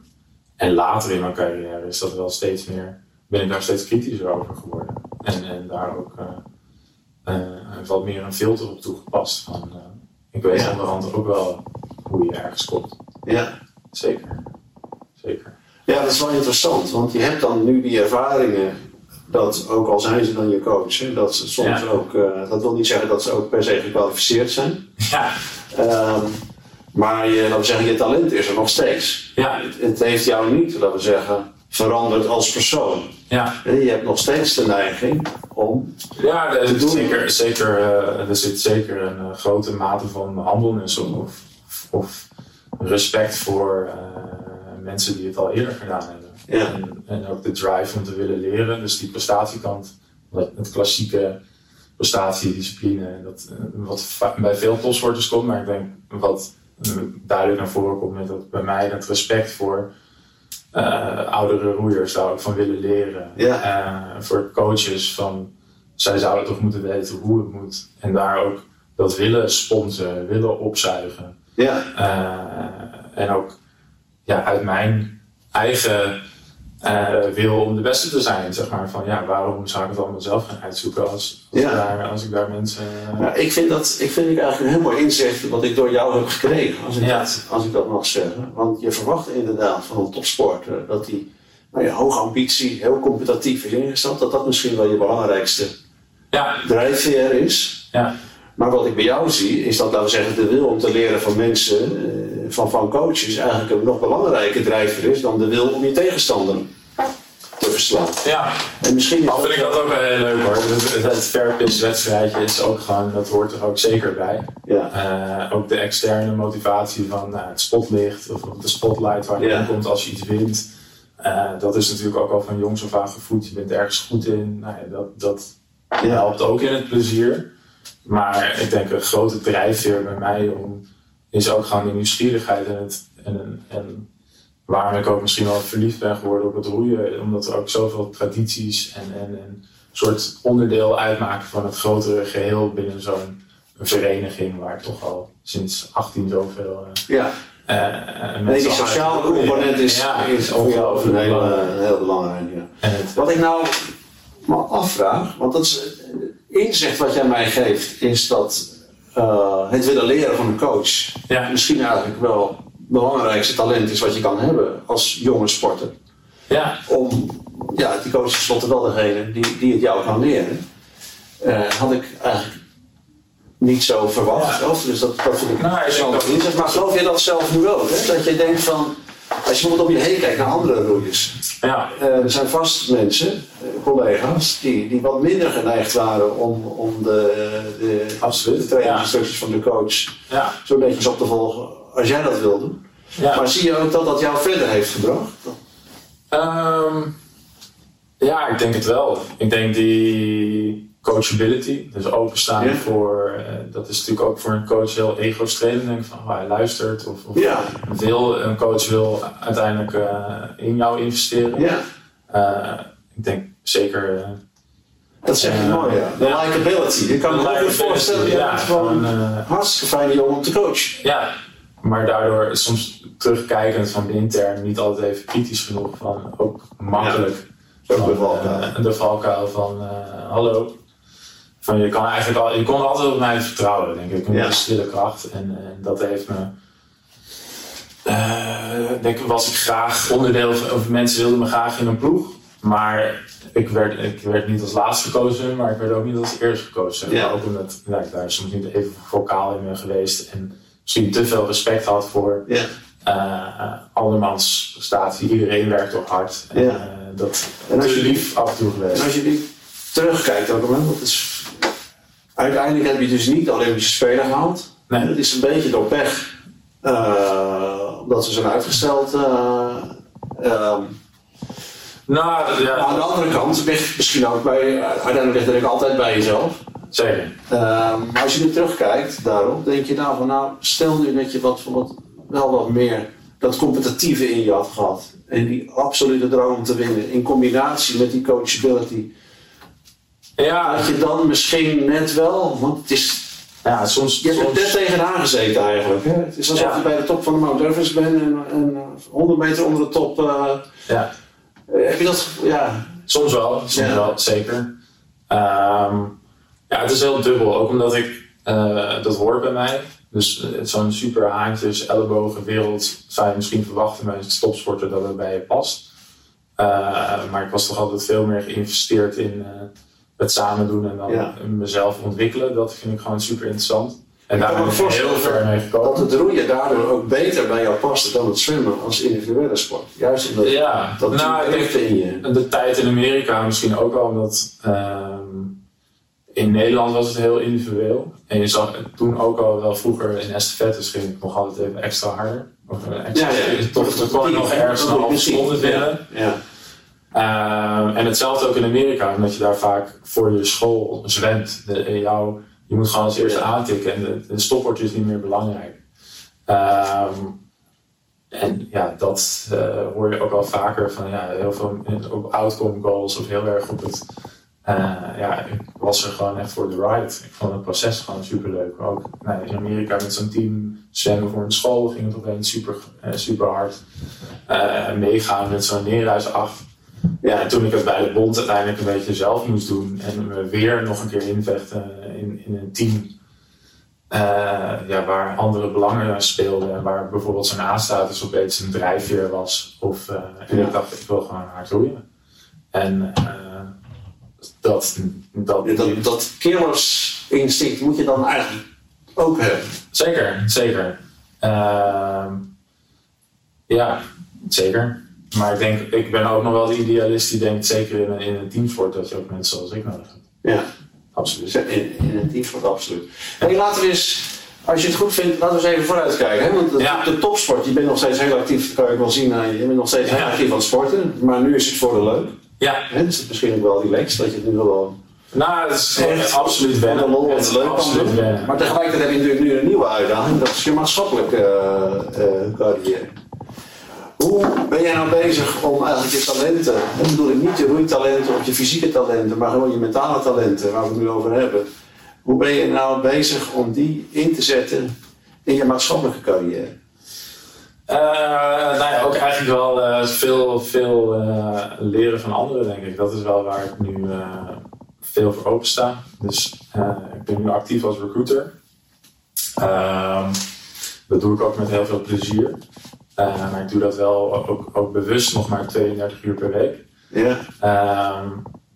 en later in mijn carrière is dat wel steeds meer, ben ik daar steeds kritischer over geworden. En, en daar ook wat meer een filter op toegepast. Van, ik weet ja. onderhand ook wel hoe je ergens komt. Ja. Zeker. Zeker. Ja, dat is wel interessant, want je hebt dan nu die ervaringen dat, ook al zijn ze dan je coach, hè, dat ze soms ook, uh, dat wil niet zeggen dat ze ook per se gekwalificeerd zijn. Ja. Um, maar je, laten we zeggen, je talent is er nog steeds. Ja. Het, het heeft jou niet, laten we zeggen, veranderd als persoon. Ja. Je hebt nog steeds de neiging om. Ja, er, zit zeker, zeker, uh, er zit zeker een uh, grote mate van handelnis of, of respect voor uh, mensen die het al eerder gedaan hebben. Ja. En, en, ook de drive om te willen leren, dus die prestatiekant, het klassieke prestatiediscipline, dat, wat bij veel topsporters komt, maar ik denk wat duidelijk naar voren komt met dat bij mij dat respect voor uh, oudere roeiers daar ook van willen leren. Ja. Uh, voor coaches van zij zouden toch moeten weten hoe het moet. En daar ook dat willen sponsoren, willen opzuigen. Ja. Uh, en ook ja, uit mijn eigen uh, wil om de beste te zijn. Zeg maar van ja, waarom zou ik het allemaal zelf gaan uitzoeken als, als, ja. ik, daar, als ik daar mensen. Uh... Ja, ik vind dat ik vind ik eigenlijk een heel mooi inzicht wat ik door jou heb gekregen, als ik, ja. dat, als ik dat mag zeggen. Want je verwacht inderdaad van een topsporter dat hij nou ja, hoge ambitie, heel competitief is ingesteld, dat dat misschien wel je belangrijkste ja. drijfveer is. Ja. Maar wat ik bij jou zie, is dat, laten we zeggen, de wil om te leren van mensen, uh, van, van coaches, eigenlijk een nog belangrijker drijver is dan de wil om je tegenstander te verslaan. Ja, en misschien al vind ik dat ook wel heel leuk hoor. Het, het fairpitch wedstrijdje is ook gewoon, dat hoort er ook zeker bij. Ja. Uh, ook de externe motivatie van uh, het spotlicht of de spotlight waar je ja. in komt als je iets wint. Uh, dat is natuurlijk ook al van jongs af aan gevoed. Je bent ergens goed in. Nou ja, dat, dat helpt ook in het plezier. Maar ik denk een grote drijfveer bij mij om, is ook gewoon die nieuwsgierigheid en, het, en, en waarom ik ook misschien wel verliefd ben geworden op het roeien. Omdat er ook zoveel tradities en, en, en een soort onderdeel uitmaken van het grotere geheel binnen zo'n vereniging waar toch al sinds 18 zoveel. Uh, Ja. uh, Nee, die sociale component is, ja, is een heel, belangrijk. uh, heel belangrijk. Ja. Het, Wat ik nou me afvraag, want dat is inzicht wat jij mij geeft, is dat uh, het willen leren van een coach Ja. misschien eigenlijk wel belangrijkste talent is wat je kan hebben als jonge sporter. Ja. Om, ja, die coach is tenslotte wel degene die, die het jou kan leren. Uh, had ik eigenlijk niet zo verwacht. Ja. Dus dat, dat vind ik nou, zo dat... Maar geloof je dat zelf nu ook? Hè? Dat je denkt van, als je bijvoorbeeld om je heen kijkt naar andere roeiers. Ja. Uh, er zijn vast mensen, uh, collega's, die, die wat minder geneigd waren om, om de, de, de trainingsinstructies van de coach ja. zo netjes op te volgen als jij dat wil doen. Ja. Maar zie je ook dat dat jou verder heeft gebracht? Um, ja, ik denk het wel. Ik denk die coachability, dus openstaan Ja. voor, eh, dat is natuurlijk ook voor een coach heel ego-strelend. Denk van, oh, hij luistert of, of Ja. wil, een coach wil uiteindelijk eh, in jou investeren. Ja, Eh, ik denk zeker. dat zeg je Ja. mooi, ja. De Ja. likability. Je kan me voorstellen, ja, gewoon hartstikke fijne jongen om te coachen. Ja, maar daardoor soms terugkijkend van intern niet altijd even kritisch genoeg van ook makkelijk. Ook van, de valkuil. de van hallo. Van je kan eigenlijk al, je kon altijd op mij vertrouwen, denk ik. Een Ja. stille kracht. En, en dat heeft me. eh, denk ik, was ik graag onderdeel van, of mensen wilden me graag in een ploeg. Maar ik werd, ik werd niet als laatste gekozen, maar ik werd ook niet als eerste gekozen. Ja. Maar ook omdat ja, ik daar soms niet even vocaal in ben geweest. En misschien te veel respect had voor Ja. eh andermans prestatie. Iedereen werkt ook hard. En, eh, dat En als je- lief af en toe geweest. En als je nu terugkijkt ook, want het is, uiteindelijk heb je dus niet de Olympische Spelen gehaald. Nee. Het is een beetje door pech, eh, omdat ze zijn uitgesteld. ehm, Nou, ja, aan de andere kant ligt misschien ook bij, uiteindelijk ligt er ik altijd bij jezelf. zeker. Ehm, maar als je nu terugkijkt daarop, denk je nou van nou, stel nu dat je wat, wat, wel wat meer dat competitieve in je had gehad. En die absolute droom om te winnen in combinatie met die coachability. Ja, Dat je dan misschien net wel, want het is, ja soms. je hebt er net tegenaan gezeten eigenlijk. Hè? Het is alsof Ja. je bij de top van de Mount Everest bent en, en eh, 100 meter onder de top. eh, ja, heb je dat, ja, soms wel, soms Ja. wel, zeker. Ehm, ja, het is heel dubbel. Ook omdat ik, eh, dat hoort bij mij. Dus eh, zo'n super haantjes, ellebogen wereld zou je misschien verwachten bij een stopsporter dat het bij je past. Maar ik was toch altijd veel meer geïnvesteerd in het samen doen en dan Ja. mezelf ontwikkelen. Dat vind ik gewoon super interessant. En daar ben ik heel ver mee dat gekomen. het roeien daardoor ook beter bij jou paste dan het zwemmen als individuele sport. Juist omdat Ja, dat nou, denk- echt in je. De tijd in Amerika misschien ook wel, omdat ehm, in Nederland was het heel individueel. En je zag het toen ook al wel vroeger in estafettes ging ik nog altijd even extra harder. Of eh, extra, Toch, toch kon ik nog ergens een halve seconde winnen. Ja. Ehm, en hetzelfde ook in Amerika, omdat je daar vaak voor je school zwemt. De, jou, je moet gewoon als eerste aantikken en de, de stopwoord is niet meer belangrijk. Ehm, en ja, dat eh, hoor je ook al vaker van ja, heel veel op outcome goals of heel erg op het. eh, ja, ik was er gewoon echt voor de ride. Ik vond het proces gewoon super leuk. Ook nou, in Amerika met zo'n team zwemmen voor een school ging het opeens super, eh, super hard. Meegaan met zo'n neerhuis af. Ja, en toen ik het bij de bond uiteindelijk een beetje zelf moest doen en me weer nog een keer invechten in, in een team eh, ja, waar andere belangen speelden en waar bijvoorbeeld zo'n aanstatus opeens een drijfveer was. Of, eh, en ik dacht, ik wil gewoon hard roeien. En eh, dat, dat, Ja, Dat, dat killersinstinct moet je dan eigenlijk ook hebben. Zeker, zeker. Ehm, ja, zeker. Maar ik denk, ik ben ook nog wel de idealist die denkt, zeker in een, in een teamsport, dat je ook mensen zoals ik nodig hebt. Ja, Absoluut. in, in een teamsport absoluut. Hey, laten we eens, als je het goed vindt, laten we eens even vooruitkijken. Hè? Want de, Ja. de topsport, je bent nog steeds heel actief, dat kan ik wel zien. aan je. Je bent nog steeds heel Ja. actief aan het sporten, maar nu is het voor de leuk. Ja, Hè? Dus het is misschien ook wel relaxed dat je het nu wel nou, dat is Echt? absoluut wennen. lol en Het is leuk absoluut wennen. Maar tegelijkertijd heb je natuurlijk nu een nieuwe uitdaging, dat is je maatschappelijke eh, eh, carrière. Hoe ben jij nou bezig om eigenlijk je talenten, en bedoel ik niet je roeitalenten of je fysieke talenten, maar gewoon je mentale talenten, waar we het nu over hebben. Hoe ben je nou bezig om die in te zetten in je maatschappelijke carrière? Eh, nou ja, ook eigenlijk wel eh, veel, veel eh, leren van anderen, denk ik. Dat is wel waar ik nu veel voor open sta. Dus ik ben nu actief als recruiter. Ehm, dat doe ik ook met heel veel plezier. Maar ik doe dat wel ook, ook bewust nog maar 32 uur per week. Ja. Ehm,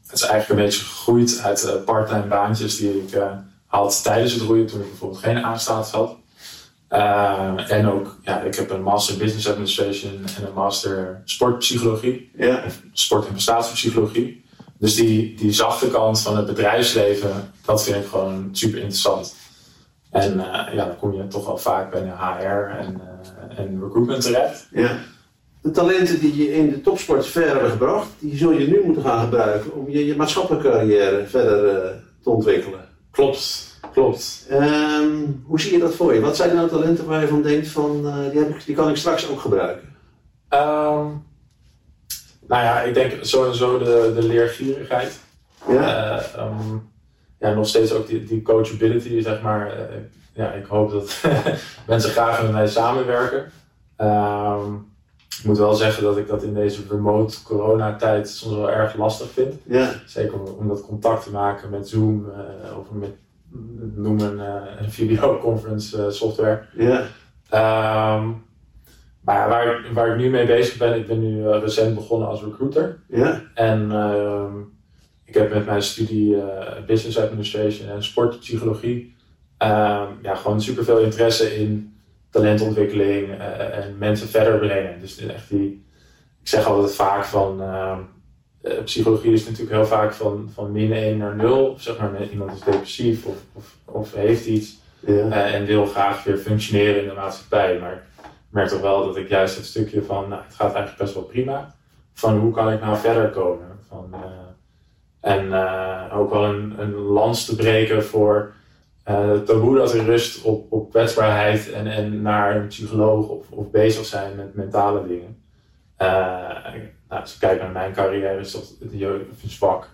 het is eigenlijk een beetje gegroeid uit parttime baantjes die ik had tijdens het roeien toen ik bijvoorbeeld geen aanstaat had. Uh, en ook, ja, ik heb een master business administration en een master sportpsychologie. Ja. Sport- en prestatiepsychologie. Dus die, die zachte kant van het bedrijfsleven, dat vind ik gewoon super interessant. En uh, ja, dan kom je toch wel vaak bij de HR en, uh, en recruitment terecht. Ja. De talenten die je in de topsport ver hebben gebracht, die zul je nu moeten gaan gebruiken om je, je maatschappelijke carrière verder te ontwikkelen. Klopt, klopt. Um, hoe zie je dat voor je? Wat zijn nou talenten waar je van denkt van, uh, die, heb ik, die kan ik straks ook gebruiken? Um, nou ja, ik denk sowieso de, de leergierigheid. Ja. Uh, um, ja, nog steeds ook die, die coachability, zeg maar. Uh, ja, ik hoop dat mensen graag met mij samenwerken. ik moet wel zeggen dat ik dat in deze remote coronatijd soms wel erg lastig vind. Ja. Zeker om, om dat contact te maken met Zoom of met noem een, een videoconference software. Ja. Um, maar waar ik, waar ik nu mee bezig ben, ik ben nu uh, recent begonnen als recruiter. Ja. En uh, ik heb met mijn studie uh, Business Administration en Sportpsychologie ja, gewoon super veel interesse in talentontwikkeling en mensen verder brengen. Dus echt die, ik zeg altijd vaak van, psychologie is natuurlijk heel vaak van, van min 1 naar 0. Of zeg maar, iemand is depressief of, of, of heeft iets ja. en wil graag weer functioneren in de maatschappij. Maar ik merk toch wel dat ik juist het stukje van, nou, het gaat eigenlijk best wel prima. Van hoe kan ik nou verder komen? Van, en ook wel een, een lans te breken voor uh, het taboe dat er rust op, op kwetsbaarheid en, en naar een psycholoog of, of bezig zijn met mentale dingen. nou, als ik kijk naar mijn carrière, is dat het jeugdvak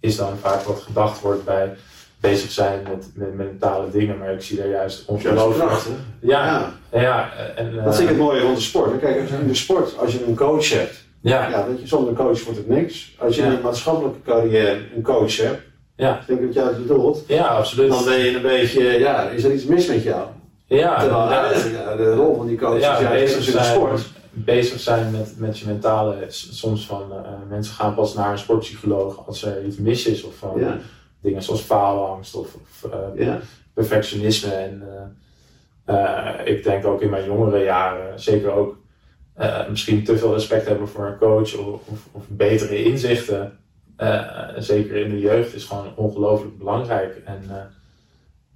is dan vaak wat gedacht wordt bij bezig zijn met, met, mentale dingen, maar ik zie daar juist ongelooflijk. Ja, ja. ja en, dat vind ik het mooie rond de sport. Kijk, in de sport, als je een coach hebt, ja. Ja, dat je, zonder een coach wordt het niks. Als je in een maatschappelijke carrière een coach hebt, ja. denk ik dat jij het bedoelt, ja, absoluut. dan ben je een beetje, ja, is er iets mis met jou? Ja, Terwijl ja, de rol van die coach ja, is juist in de sport. Bezig zijn met, met je mentale, soms van uh, mensen gaan pas naar een sportpsycholoog als er iets mis is of van ja dingen zoals faalangst of, of uh, ja. perfectionisme. En uh, ik denk ook in mijn jongere jaren zeker ook misschien te veel respect hebben voor een coach of, of, of betere inzichten. Zeker in de jeugd is gewoon ongelooflijk belangrijk. En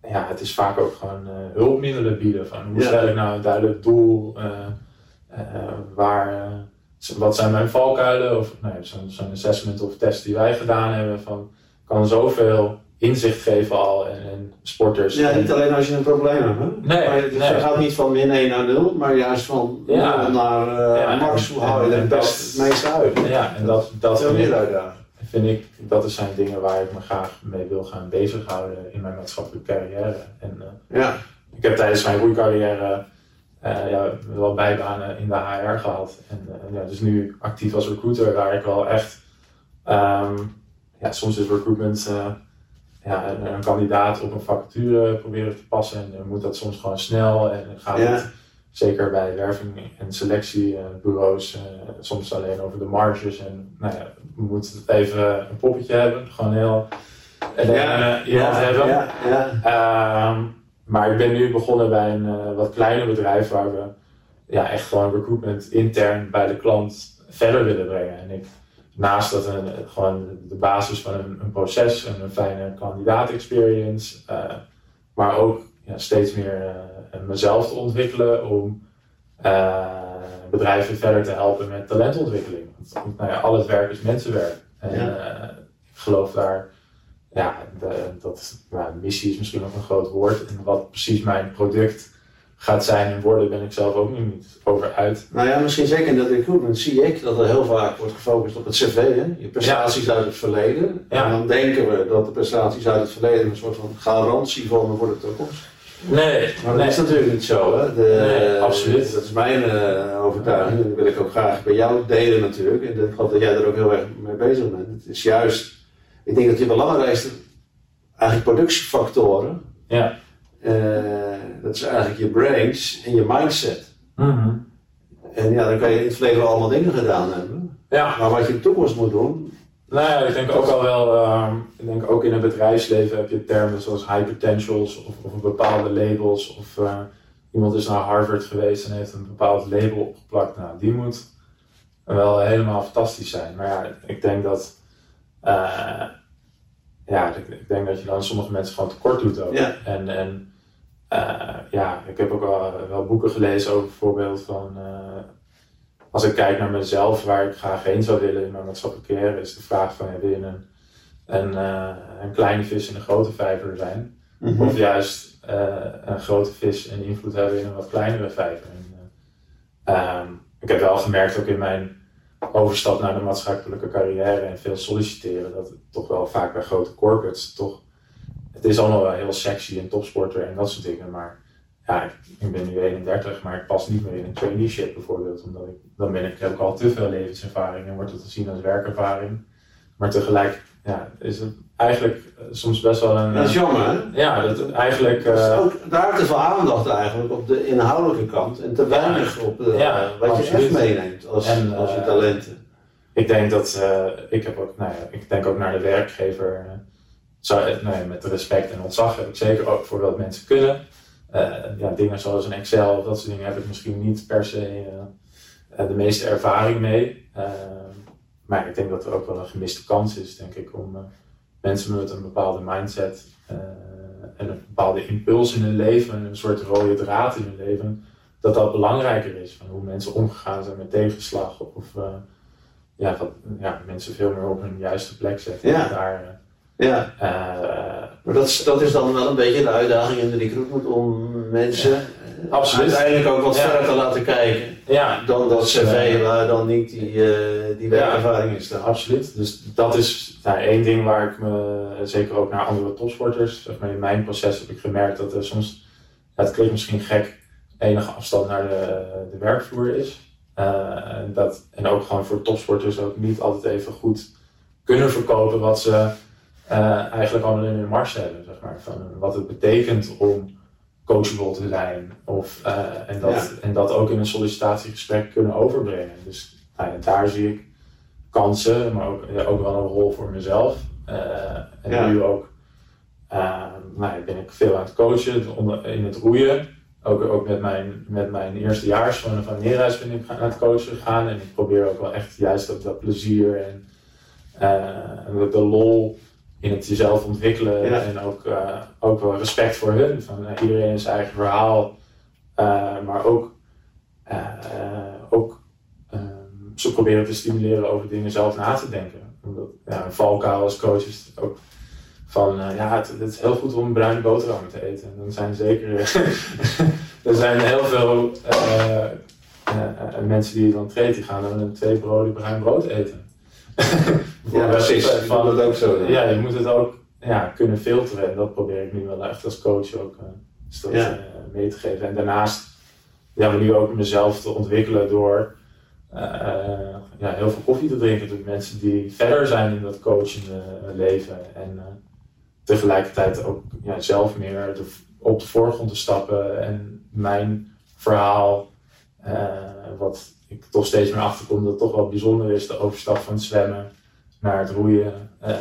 ja, het is vaak ook gewoon hulpmiddelen bieden. Van hoe stel ik nou een duidelijk doel? waar, wat zijn mijn valkuilen? Of nou, zo'n zo assessment of test die wij gedaan hebben. Van, kan zoveel inzicht geven al en, sporters. Ja, niet alleen als je een probleem hebt. Hè? Nee, maar het nee. gaat niet van min 1 naar 0, maar juist van Ja. 0 naar uh, Ja, max. Hoe haal je er het dat- best het meeste uit? Ja, en dat, dat meer ik, uitdagen. Vind ik, dat zijn dingen waar ik me graag mee wil gaan bezighouden in mijn maatschappelijke carrière. En eh, Ja, ik heb tijdens mijn roeicarrière eh, ja, wel bijbanen in de HR gehad. En eh, ja, dus nu actief als recruiter, waar ik wel echt, ehm, ja, soms is recruitment ja, een, kandidaat op een vacature proberen te passen. En dan moet dat soms gewoon snel en gaat Ja. het zeker bij werving en selectiebureaus eh, soms alleen over de marges. En nou ja, we moeten even een poppetje hebben, gewoon heel en ja, eh, iemand hebben. ja, ja. Ehm, maar ik ben nu begonnen bij een eh, wat kleiner bedrijf waar we ja, echt gewoon recruitment intern bij de klant verder willen brengen. En ik, naast dat een, gewoon de basis van een, een proces en een fijne kandidaat experience, maar ook ja, steeds meer mezelf te ontwikkelen om eh, bedrijven verder te helpen met talentontwikkeling. Want nou ja, al het werk is mensenwerk. En Ja. eh, ik geloof daar ja, de, dat nou, missie is misschien nog een groot woord. En wat precies mijn product gaat zijn en worden, ben ik zelf ook nog niet over uit. Nou ja, misschien zeker in dat recruitment zie ik dat er heel vaak wordt gefocust op het cv, hè? je prestaties uit het verleden. Ja. En dan denken we dat de prestaties uit het verleden een soort van garantie vormen voor de toekomst. Nee, Maar dat is natuurlijk niet zo. Hè? De, Nee, absoluut. Dat is mijn eh, overtuiging. En dat wil ik ook graag bij jou delen natuurlijk. En ik geloof dat jij er ook heel erg mee bezig bent. Het is juist, ik denk dat je belangrijkste eigenlijk productiefactoren Ja, eh, Dat is eigenlijk je brains en je mindset. Mhm. En ja, dan kan je in het verleden allemaal dingen gedaan hebben. Ja, Maar wat je in de toekomst moet doen, nou ja, ik denk ook al wel, ehm, ik denk ook in het bedrijfsleven heb je termen zoals high potentials of, of bepaalde labels. Of eh, iemand is naar Harvard geweest en heeft een bepaald label opgeplakt. Nou, die moet wel helemaal fantastisch zijn. Maar ja, ik denk dat, eh, ja, ik, ik denk dat je dan sommige mensen gewoon tekort doet ook. Ja. En, en eh, ja, ik heb ook wel, wel boeken gelezen over bijvoorbeeld van, als ik kijk naar mezelf, waar ik graag heen zou willen in mijn maatschappelijke carrière, is de vraag van, wil je een, een, eh, een kleine vis in een grote vijver zijn? Of juist eh, een grote vis en invloed hebben in een wat kleinere vijver. En, eh, ehm, ik heb wel gemerkt ook in mijn overstap naar de maatschappelijke carrière en veel solliciteren, dat het toch wel vaak bij grote corporates toch. Het is allemaal wel heel sexy en topsporter en dat soort dingen, maar ja, ik, ben nu 31, maar ik pas niet meer in een traineeship bijvoorbeeld, omdat ik, dan ben ik, heb ik al te veel levenservaring en wordt het gezien als werkervaring. Maar tegelijk ja, is het eigenlijk eh, soms best wel een. dat is jammer hè? Ja, dat eigenlijk. Dus eh, ook, daar te veel aandacht eigenlijk op de inhoudelijke kant en te weinig op de, Ja, wat je echt meeneemt als, En, als je eh, talenten. ik denk dat. eh, ik heb ook, nou ja, ik denk ook naar de werkgever. eh, zou, eh, ja, met respect en ontzag heb ik zeker ook voor wat mensen kunnen. Eh, ja, dingen zoals een Excel of dat soort dingen heb ik misschien niet per se eh, eh, de meeste ervaring mee. Eh, maar ik denk dat er ook wel een gemiste kans is, denk ik, om mensen met een bepaalde mindset en een bepaalde impuls in hun leven, een soort rode draad in hun leven, dat dat belangrijker is. Van hoe mensen omgegaan zijn met tegenslag of ja, dat ja, mensen veel meer op hun juiste plek zetten. Ja. En Daar, Ja, eh, maar dat is, dat is dan wel een beetje de uitdaging in de recruitment om mensen eh, Absoluut. uiteindelijk ook wat Ja. verder te laten kijken ja, dan dat cv waar dan niet die, eh, die werkervaring in staat. Absoluut. Dus dat is nou, één ding waar ik me, zeker ook naar andere topsporters, zeg maar in mijn proces heb ik gemerkt dat er soms, ja, het klinkt misschien gek, enige afstand naar de, de werkvloer is. En, dat, en ook gewoon voor topsporters ook niet altijd even goed kunnen verkopen wat ze eh, eigenlijk allemaal in hun mars hebben. Zeg maar. Van wat het betekent om coachable te zijn. Of, eh, en, dat, Ja. en dat ook in een sollicitatiegesprek kunnen overbrengen. Dus nou daar zie ik kansen, maar ook, ja, ook wel een rol voor mezelf. Eh, en Ja. nu ook nou, ben ik veel aan het coachen in het roeien. Ook, ook met, mijn, met mijn eerstejaars van, van Neerhuis ben ik aan het coachen gegaan. En ik probeer ook wel echt juist dat plezier en, en de lol in het jezelf ontwikkelen. Ja. En ook, eh, ook wel respect voor hun. Van, eh, iedereen in zijn eigen verhaal. Eh, maar ook, ook ehm, ze proberen te stimuleren over dingen zelf na te denken. Omdat, ja, een valkuil als coach is het ook van, ja, het, het is heel goed om bruine boterhammen te eten. En dan zijn zeker, er zijn heel veel mensen die je dan treedt, die gaan dan een twee broden bruin brood eten. Ja, precies. Ik Van- doe dat ook zo. ja, je moet het ook ja, kunnen filteren. En dat probeer ik nu wel echt als coach ook steeds Ja. eh, mee te geven. En daarnaast ja, we nu ook mezelf te ontwikkelen door eh, ja, heel veel koffie te drinken met mensen die verder zijn in dat coachende leven. En tegelijkertijd ook ja, zelf meer de, op de voorgrond te stappen en mijn verhaal, wat ik toch steeds meer achterkom dat toch wel bijzonder is, de overstap van het zwemmen naar het roeien. eh,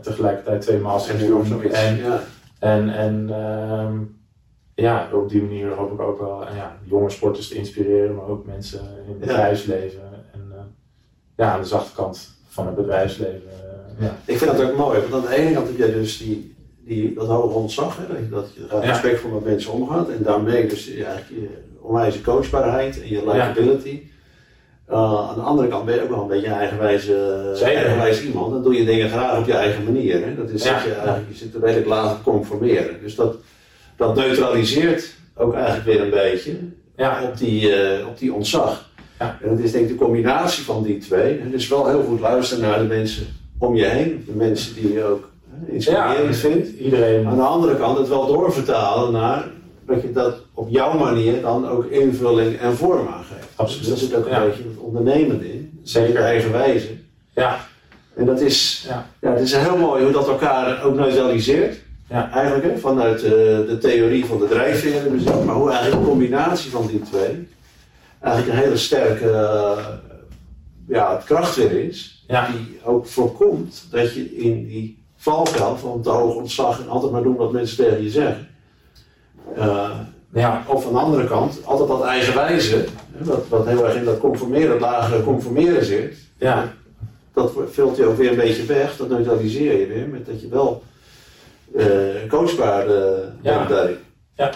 tegelijkertijd twee masters En doen. zoiets. En, Ja. en, en ehm, ja, op die manier hoop ik ook wel eh, ja, jonge sporters te inspireren, maar ook mensen in het Ja. bedrijfsleven. En eh, ja, aan de zachte kant van het bedrijfsleven. eh, ja. Ik vind dat ook mooi, want aan de ene kant heb jij dus die, die, dat hoge ontzag, hè, dat je- je respect voor met mensen omgaat en daarmee dus je, eigenlijk je onwijze coachbaarheid en je likability. Uh, aan de andere kant ben je ook wel een beetje een eigenwijze, iemand. Dan doe je dingen graag op je eigen manier. Hè. Dat is Ja. dat je, eigenlijk, je zit er redelijk laat te conformeren. Dus dat, dat neutraliseert ook eigenlijk weer een beetje Ja. op, die, eh, op die ontzag. Ja. En dat is denk ik de combinatie van die twee. En dus wel heel goed luisteren naar de mensen om je heen. De mensen die je ook hè, inspirerend vindt. Iedereen. Aan de andere kant het wel doorvertalen naar dat je dat op jouw manier dan ook invulling en vorm aangeeft. Absoluut. Dus daar zit ook een Ja. beetje het ondernemende in. Zeker. Eigen wijze. Ja, En dat is, Ja. ja. het is heel mooi hoe dat elkaar ook neutraliseert. Ja. Eigenlijk hè, vanuit uh, de theorie van de drijfveren, maar hoe eigenlijk een combinatie van die twee eigenlijk een hele sterke uh, ja, krachtweer is, die ook voorkomt dat je in die valkuil van te hoog ontslag en altijd maar doen wat mensen tegen je zeggen. Uh, ja. Of aan de andere kant, altijd dat eigenwijze, wat, wat heel erg in dat conformeren, dat lagere conformeren zit. Ja. Dat vult je ook weer een beetje weg, dat neutraliseer je weer met dat je wel uh, coachbaar uh, ja. bent Ja.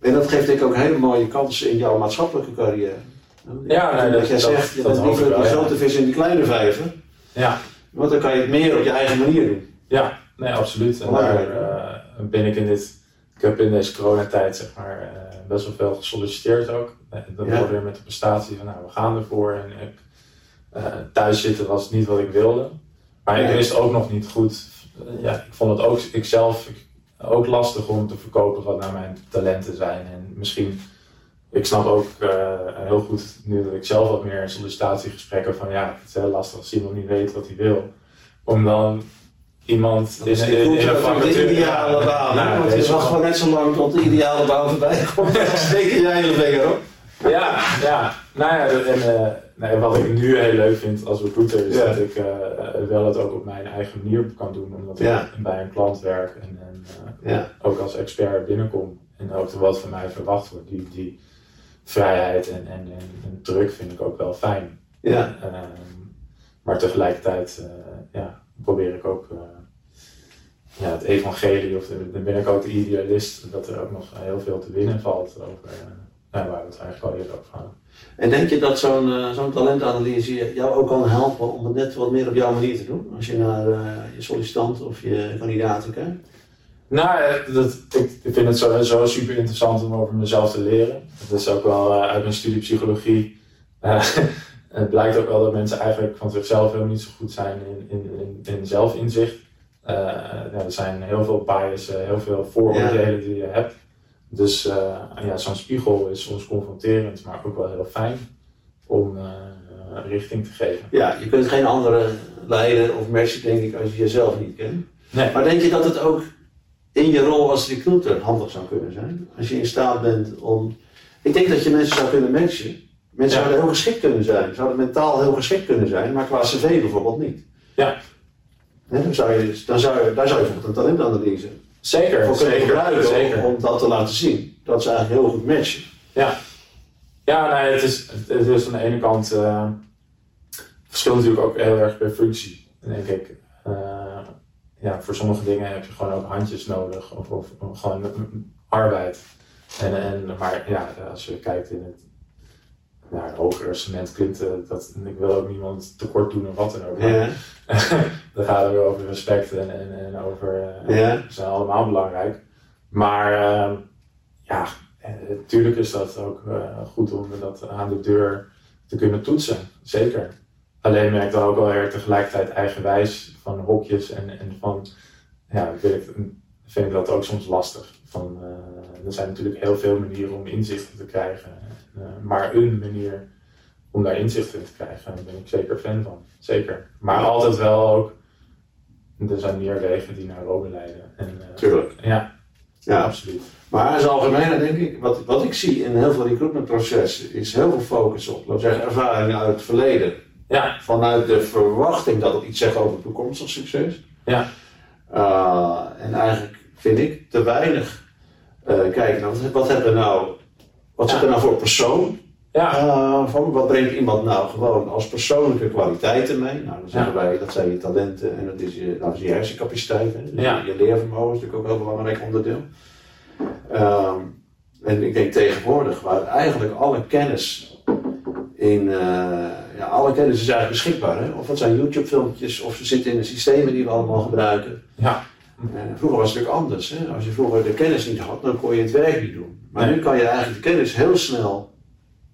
En dat geeft denk ik ook hele mooie kansen in jouw maatschappelijke carrière. Ja, nee, dat, jij zegt, je bent liever de grote vis in die kleine vijver. Ja. Want dan kan je het meer op je eigen manier doen. Ja, nee, absoluut. En daar uh, ben ik in dit, ik heb in deze coronatijd zeg maar uh, best wel veel gesolliciteerd ook. Dan ja. weer met de prestatie van nou, we gaan ervoor. En ik, uh, thuis zitten was niet wat ik wilde. Maar ik wist ook nog niet goed, ja, ik vond het ook, ik zelf, ook lastig om te verkopen wat nou mijn talenten zijn. En misschien ik snap ook heel goed, nu dat ik zelf wat meer sollicitatiegesprekken van ja, het is heel lastig als iemand niet weet wat hij wil. Om dan iemand in, in, in, in een vacature... de ideale baan, nou, want je wacht gewoon net zo lang tot de ideale baan voorbij komt. Dan steek jij je vinger op. Ja, ja. Nou ja, en uh, wat ik nu heel leuk vind als recruiter is dat ik uh, wel het ook op mijn eigen manier kan doen. Omdat ik bij een klant werk en, en ja. ook als expert binnenkom. En ook wat van mij verwacht wordt. Die, die, vrijheid en, en, en, druk vind ik ook wel fijn. Ja. Ehm, maar tegelijkertijd ja, probeer ik ook uh, ja, het evangelie, of dan ben ik ook de idealist, dat er ook nog heel veel te winnen valt over uh, waar we het eigenlijk al eerder over hadden. En denk je dat zo'n zo'n talentanalyse jou ook kan helpen om het net wat meer op jouw manier te doen? Als je naar je sollicitant of je kandidaten kijkt? Nou, dat, ik, vind het sowieso super interessant om over mezelf te leren. Dat is ook wel uh, uit mijn studie psychologie. Het blijkt ook wel dat mensen eigenlijk van zichzelf helemaal niet zo goed zijn in, in, in, in zelfinzicht. Uh, ja, er zijn heel veel biases, heel veel vooroordelen die je hebt. Dus ja, zo'n spiegel is soms confronterend, maar ook wel heel fijn om richting te geven. Ja, je kunt geen andere leiden of matchen, denk ik, als je jezelf niet kent. Nee. Maar denk je dat het ook in je rol als recruiter handig zou kunnen zijn. Als je in staat bent om. Ik denk dat je mensen zou kunnen matchen. Mensen zouden heel geschikt kunnen zijn, zouden mentaal heel geschikt kunnen zijn, maar qua cv bijvoorbeeld niet. Ja. dan zou je, dan zou je, daar zou je bijvoorbeeld een talentanalyse zeker, voor kunnen zeker, gebruiken zeker. Om, dat te laten zien. Dat ze eigenlijk heel goed matchen. Ja, ja nee, het, is, het is aan de ene kant. Uh, verschilt natuurlijk ook heel erg per functie, denk ik. Uh, ja, voor sommige dingen heb je gewoon ook handjes nodig of, of, gewoon arbeid. En, en, maar ja, als je kijkt in het ja, hogere cement klinkt dat ik wil ook niemand tekort doen of wat dan ook. Ja. dan gaat het weer over respect en, en, en over. Uh, ja. zijn allemaal belangrijk. Maar uh, ja, natuurlijk is dat ook uh, goed om dat aan de deur te kunnen toetsen. Zeker. Alleen merk ik dan ook wel erg tegelijkertijd eigenwijs van hokjes en, en van, ja, ik, vind ik dat ook soms lastig. Van, uh, er zijn natuurlijk heel veel manieren om inzichten te krijgen, maar een manier om daar inzichten in te krijgen, daar ben ik zeker fan van. Zeker. Maar altijd wel ook, er zijn meer wegen die naar Rome leiden. En, uh, Tuurlijk. Ja, ja, absoluut. Maar in het algemeen denk ik, wat, wat ik zie in heel veel recruitmentprocessen, is heel veel focus op, laten zeggen, ervaringen uit het verleden ja. Vanuit de verwachting dat het iets zegt over toekomstig succes. Ja. Uh, en eigenlijk vind ik te weinig uh, kijken naar wat, wat hebben we nou, wat zit er nou voor persoon? Ja. Uh, van, wat brengt iemand nou gewoon als persoonlijke kwaliteiten mee? Nou, dan zeggen wij, dat zijn je talenten en dat is je, dat is je hersencapaciteit. Dus ja. je, leervermogen is natuurlijk ook een heel belangrijk onderdeel. Uh, en ik denk tegenwoordig, waar eigenlijk alle kennis in ja, alle kennis is eigenlijk beschikbaar. Hè? Of dat zijn YouTube-filmpjes, of ze zitten in de systemen die we allemaal gebruiken. Ja. Vroeger was het natuurlijk anders. Hè? Als je vroeger de kennis niet had, dan kon je het werk niet doen. Maar nu kan je eigenlijk de kennis heel snel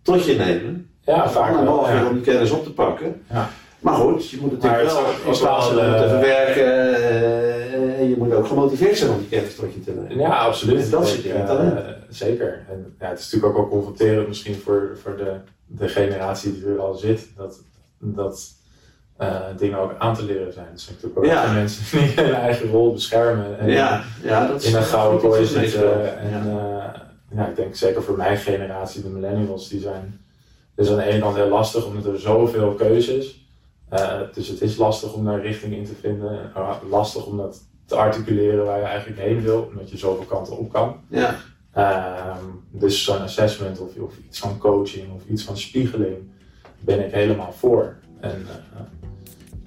tot je nemen. Ja, vaak wel. Ja. om die kennis op te pakken. Ja. Maar goed, je moet het natuurlijk wel in plaats van te verwerken. Uh, en je moet ook gemotiveerd zijn om die kennis tot je te nemen. Ja, absoluut. En dat zit het talent. Uh, zeker. En ja, het is natuurlijk ook wel confronterend misschien voor, voor de de generatie die er al zit, dat, dat uh, dingen ook aan te leren zijn. Dus natuurlijk ook ja. mensen die hun eigen rol beschermen en ja, ja, dat in een gouden kooi zitten. En ja. ja, ik denk zeker voor mijn generatie, de millennials, die zijn dus aan de ene kant heel lastig omdat er zoveel keuzes uh, dus het is lastig om daar richting in te vinden. lastig om dat te articuleren waar je eigenlijk heen wil, omdat je zoveel kanten op kan. Ja. Uh, dus zo'n assessment of, of, iets van coaching of iets van spiegeling ben ik helemaal voor. En uh,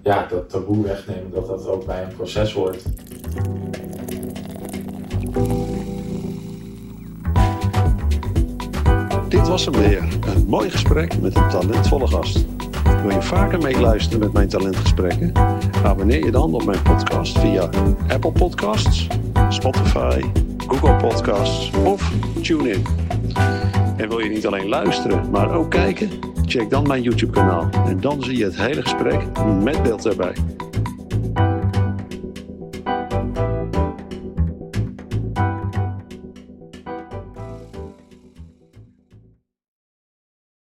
ja, dat taboe wegnemen, dat dat ook bij een proces hoort. Dit was hem weer. Een mooi gesprek met een talentvolle gast. Wil je vaker meeluisteren met mijn talentgesprekken? Abonneer je dan op mijn podcast via Apple Podcasts, Spotify, Google Podcasts of TuneIn. En wil je niet alleen luisteren, maar ook kijken? Check dan mijn YouTube kanaal en dan zie je het hele gesprek met beeld erbij.